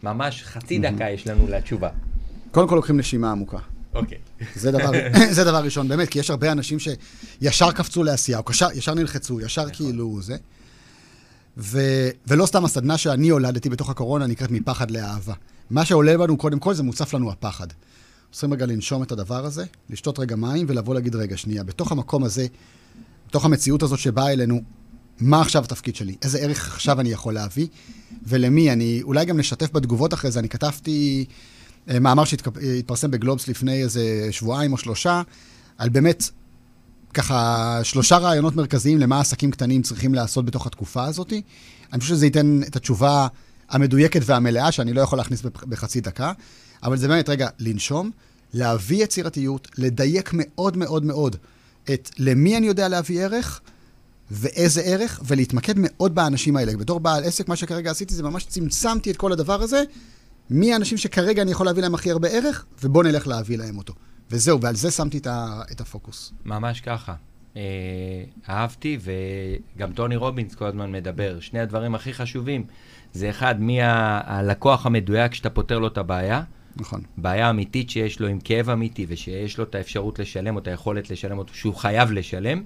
ממש חצי דקה יש לנו לתשובה. קודם כל לוקחים נשימה עמוקה. אוקיי. זה דבר, זה דבר ראשון, באמת, כי יש הרבה אנשים שישר קפצו לעשייה, או ישר, ישר נלחצו, ישר נכון. כאילו זה. ו, ולא סתם הסדנה שאני הולדתי בתוך הקורונה נקראת מפחד לאהבה. מה שעולה בנו קודם כל זה מוצף לנו הפחד. צריכים רגע לנשום את הדבר הזה, לשתות רגע מים ולבוא להגיד, רגע, שנייה, בתוך המקום הזה, בתוך המציאות הזאת שבאה אלינו, מה עכשיו התפקיד שלי? איזה ערך עכשיו אני יכול להביא? ולמי? אני, אולי גם נשתף בתגובות אחרי זה, אני כתבתי מאמר שהתפרסם בגלובס לפני איזה שבועיים או שלושה, על באמת ככה שלושה רעיונות מרכזיים למה עסקים קטנים צריכים לעשות בתוך התקופה הזאת. אני חושב שזה ייתן את התשובה המדויקת והמלאה, שאני לא יכול להכניס בחצי דקה, אבל זה באמת, רגע, לנשום, להביא יצירתיות, לדייק מאוד מאוד מאוד את למי אני יודע להביא ערך, ואיזה ערך, ולהתמקד מאוד באנשים האלה. בתור בעל עסק, מה שכרגע עשיתי זה ממש צמצמתי את כל הדבר הזה, מי האנשים שכרגע אני יכול להביא להם הכי הרבה ערך, ובוא נלך להביא להם אותו. וזהו, ועל זה שמתי את הפוקוס. ממש ככה. אה, אהבתי, וגם טוני רובינס כל הזמן מדבר. שני הדברים הכי חשובים זה אחד, מי הלקוח המדויק שאתה פותר לו את הבעיה. נכון. בעיה אמיתית שיש לו עם כאב אמיתי, ושיש לו את האפשרות לשלם, או את היכולת לשלם אותו, שהוא חייב לשלם.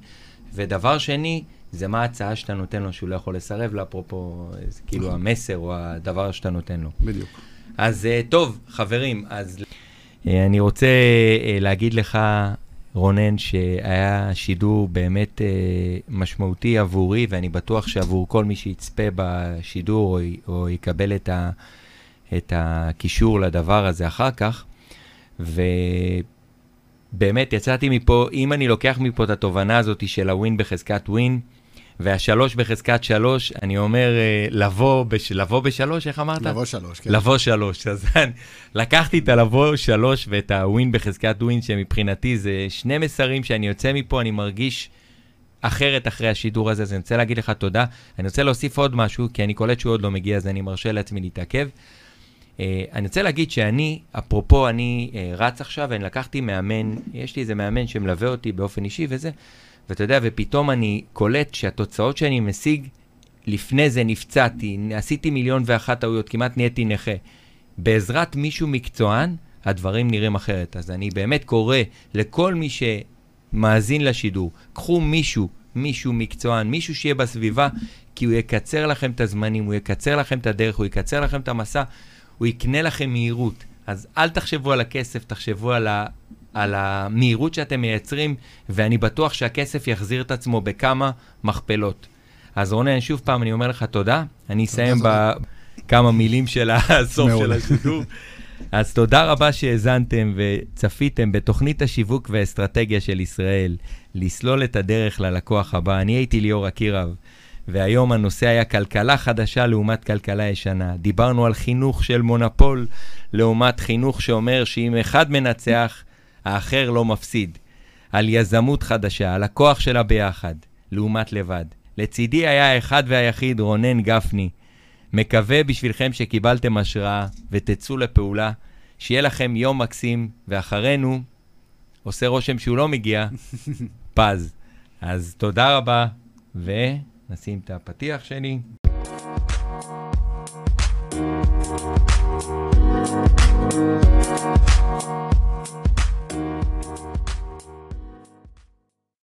ודבר שני, זה מה ההצעה שאתה נותן לו שהוא לא יכול לסרב לה, אפרופו, זה כאילו נכון. המסר או הדבר שאתה נותן לו. בדיוק. אז טוב, חברים, אז אני רוצה להגיד לך, רונן, שהיה שידור באמת משמעותי עבורי, ואני בטוח שעבור כל מי שיצפה בשידור או, או יקבל את, ה, את הקישור לדבר הזה אחר כך. ובאמת, יצאתי מפה, אם אני לוקח מפה את התובנה הזאת של הווין בחזקת ווין, והשלוש בחזקת שלוש, אני אומר, לבוא, בש... לבוא בשלוש, איך אמרת? לבוא שלוש, כן. לבוא שלוש. אז לקחתי את הלבוא שלוש ואת הווין בחזקת ווין, שמבחינתי זה שני מסרים שאני יוצא מפה, אני מרגיש אחרת אחרי השידור הזה, אז אני רוצה להגיד לך תודה. אני רוצה להוסיף עוד משהו, כי אני קולט שהוא עוד לא מגיע, אז אני מרשה לעצמי להתעכב. Uh, אני רוצה להגיד שאני, אפרופו, אני uh, רץ עכשיו, ואני לקחתי מאמן, יש לי איזה מאמן שמלווה אותי באופן אישי וזה, ואתה יודע, ופתאום אני קולט שהתוצאות שאני משיג, לפני זה נפצעתי, עשיתי מיליון ואחת טעויות, כמעט נהייתי נכה. בעזרת מישהו מקצוען, הדברים נראים אחרת. אז אני באמת קורא לכל מי שמאזין לשידור, קחו מישהו, מישהו מקצוען, מישהו שיהיה בסביבה, כי הוא יקצר לכם את הזמנים, הוא יקצר לכם את הדרך, הוא יקצר לכם את המסע, הוא יקנה לכם מהירות. אז אל תחשבו על הכסף, תחשבו על על המהירות שאתם מייצרים, ואני בטוח שהכסף יחזיר את עצמו בכמה מכפלות. אז רונן, שוב פעם, אני אומר לך תודה. אני אסיים בכמה מילים של הסוף של השידור. אז תודה רבה שהאזנתם וצפיתם בתוכנית השיווק והאסטרטגיה של ישראל, לסלול את הדרך ללקוח הבא. אני הייתי ליאור אקירב, והיום הנושא היה כלכלה חדשה לעומת כלכלה ישנה. דיברנו על חינוך של מונופול לעומת חינוך שאומר שאם אחד מנצח, האחר לא מפסיד. על יזמות חדשה, על הכוח שלה ביחד, לעומת לבד. לצידי היה האחד והיחיד רונן גפני. מקווה בשבילכם שקיבלתם השראה ותצאו לפעולה. שיהיה לכם יום מקסים, ואחרינו, עושה רושם שהוא לא מגיע, פז. אז תודה רבה, ונשים את הפתיח שלי.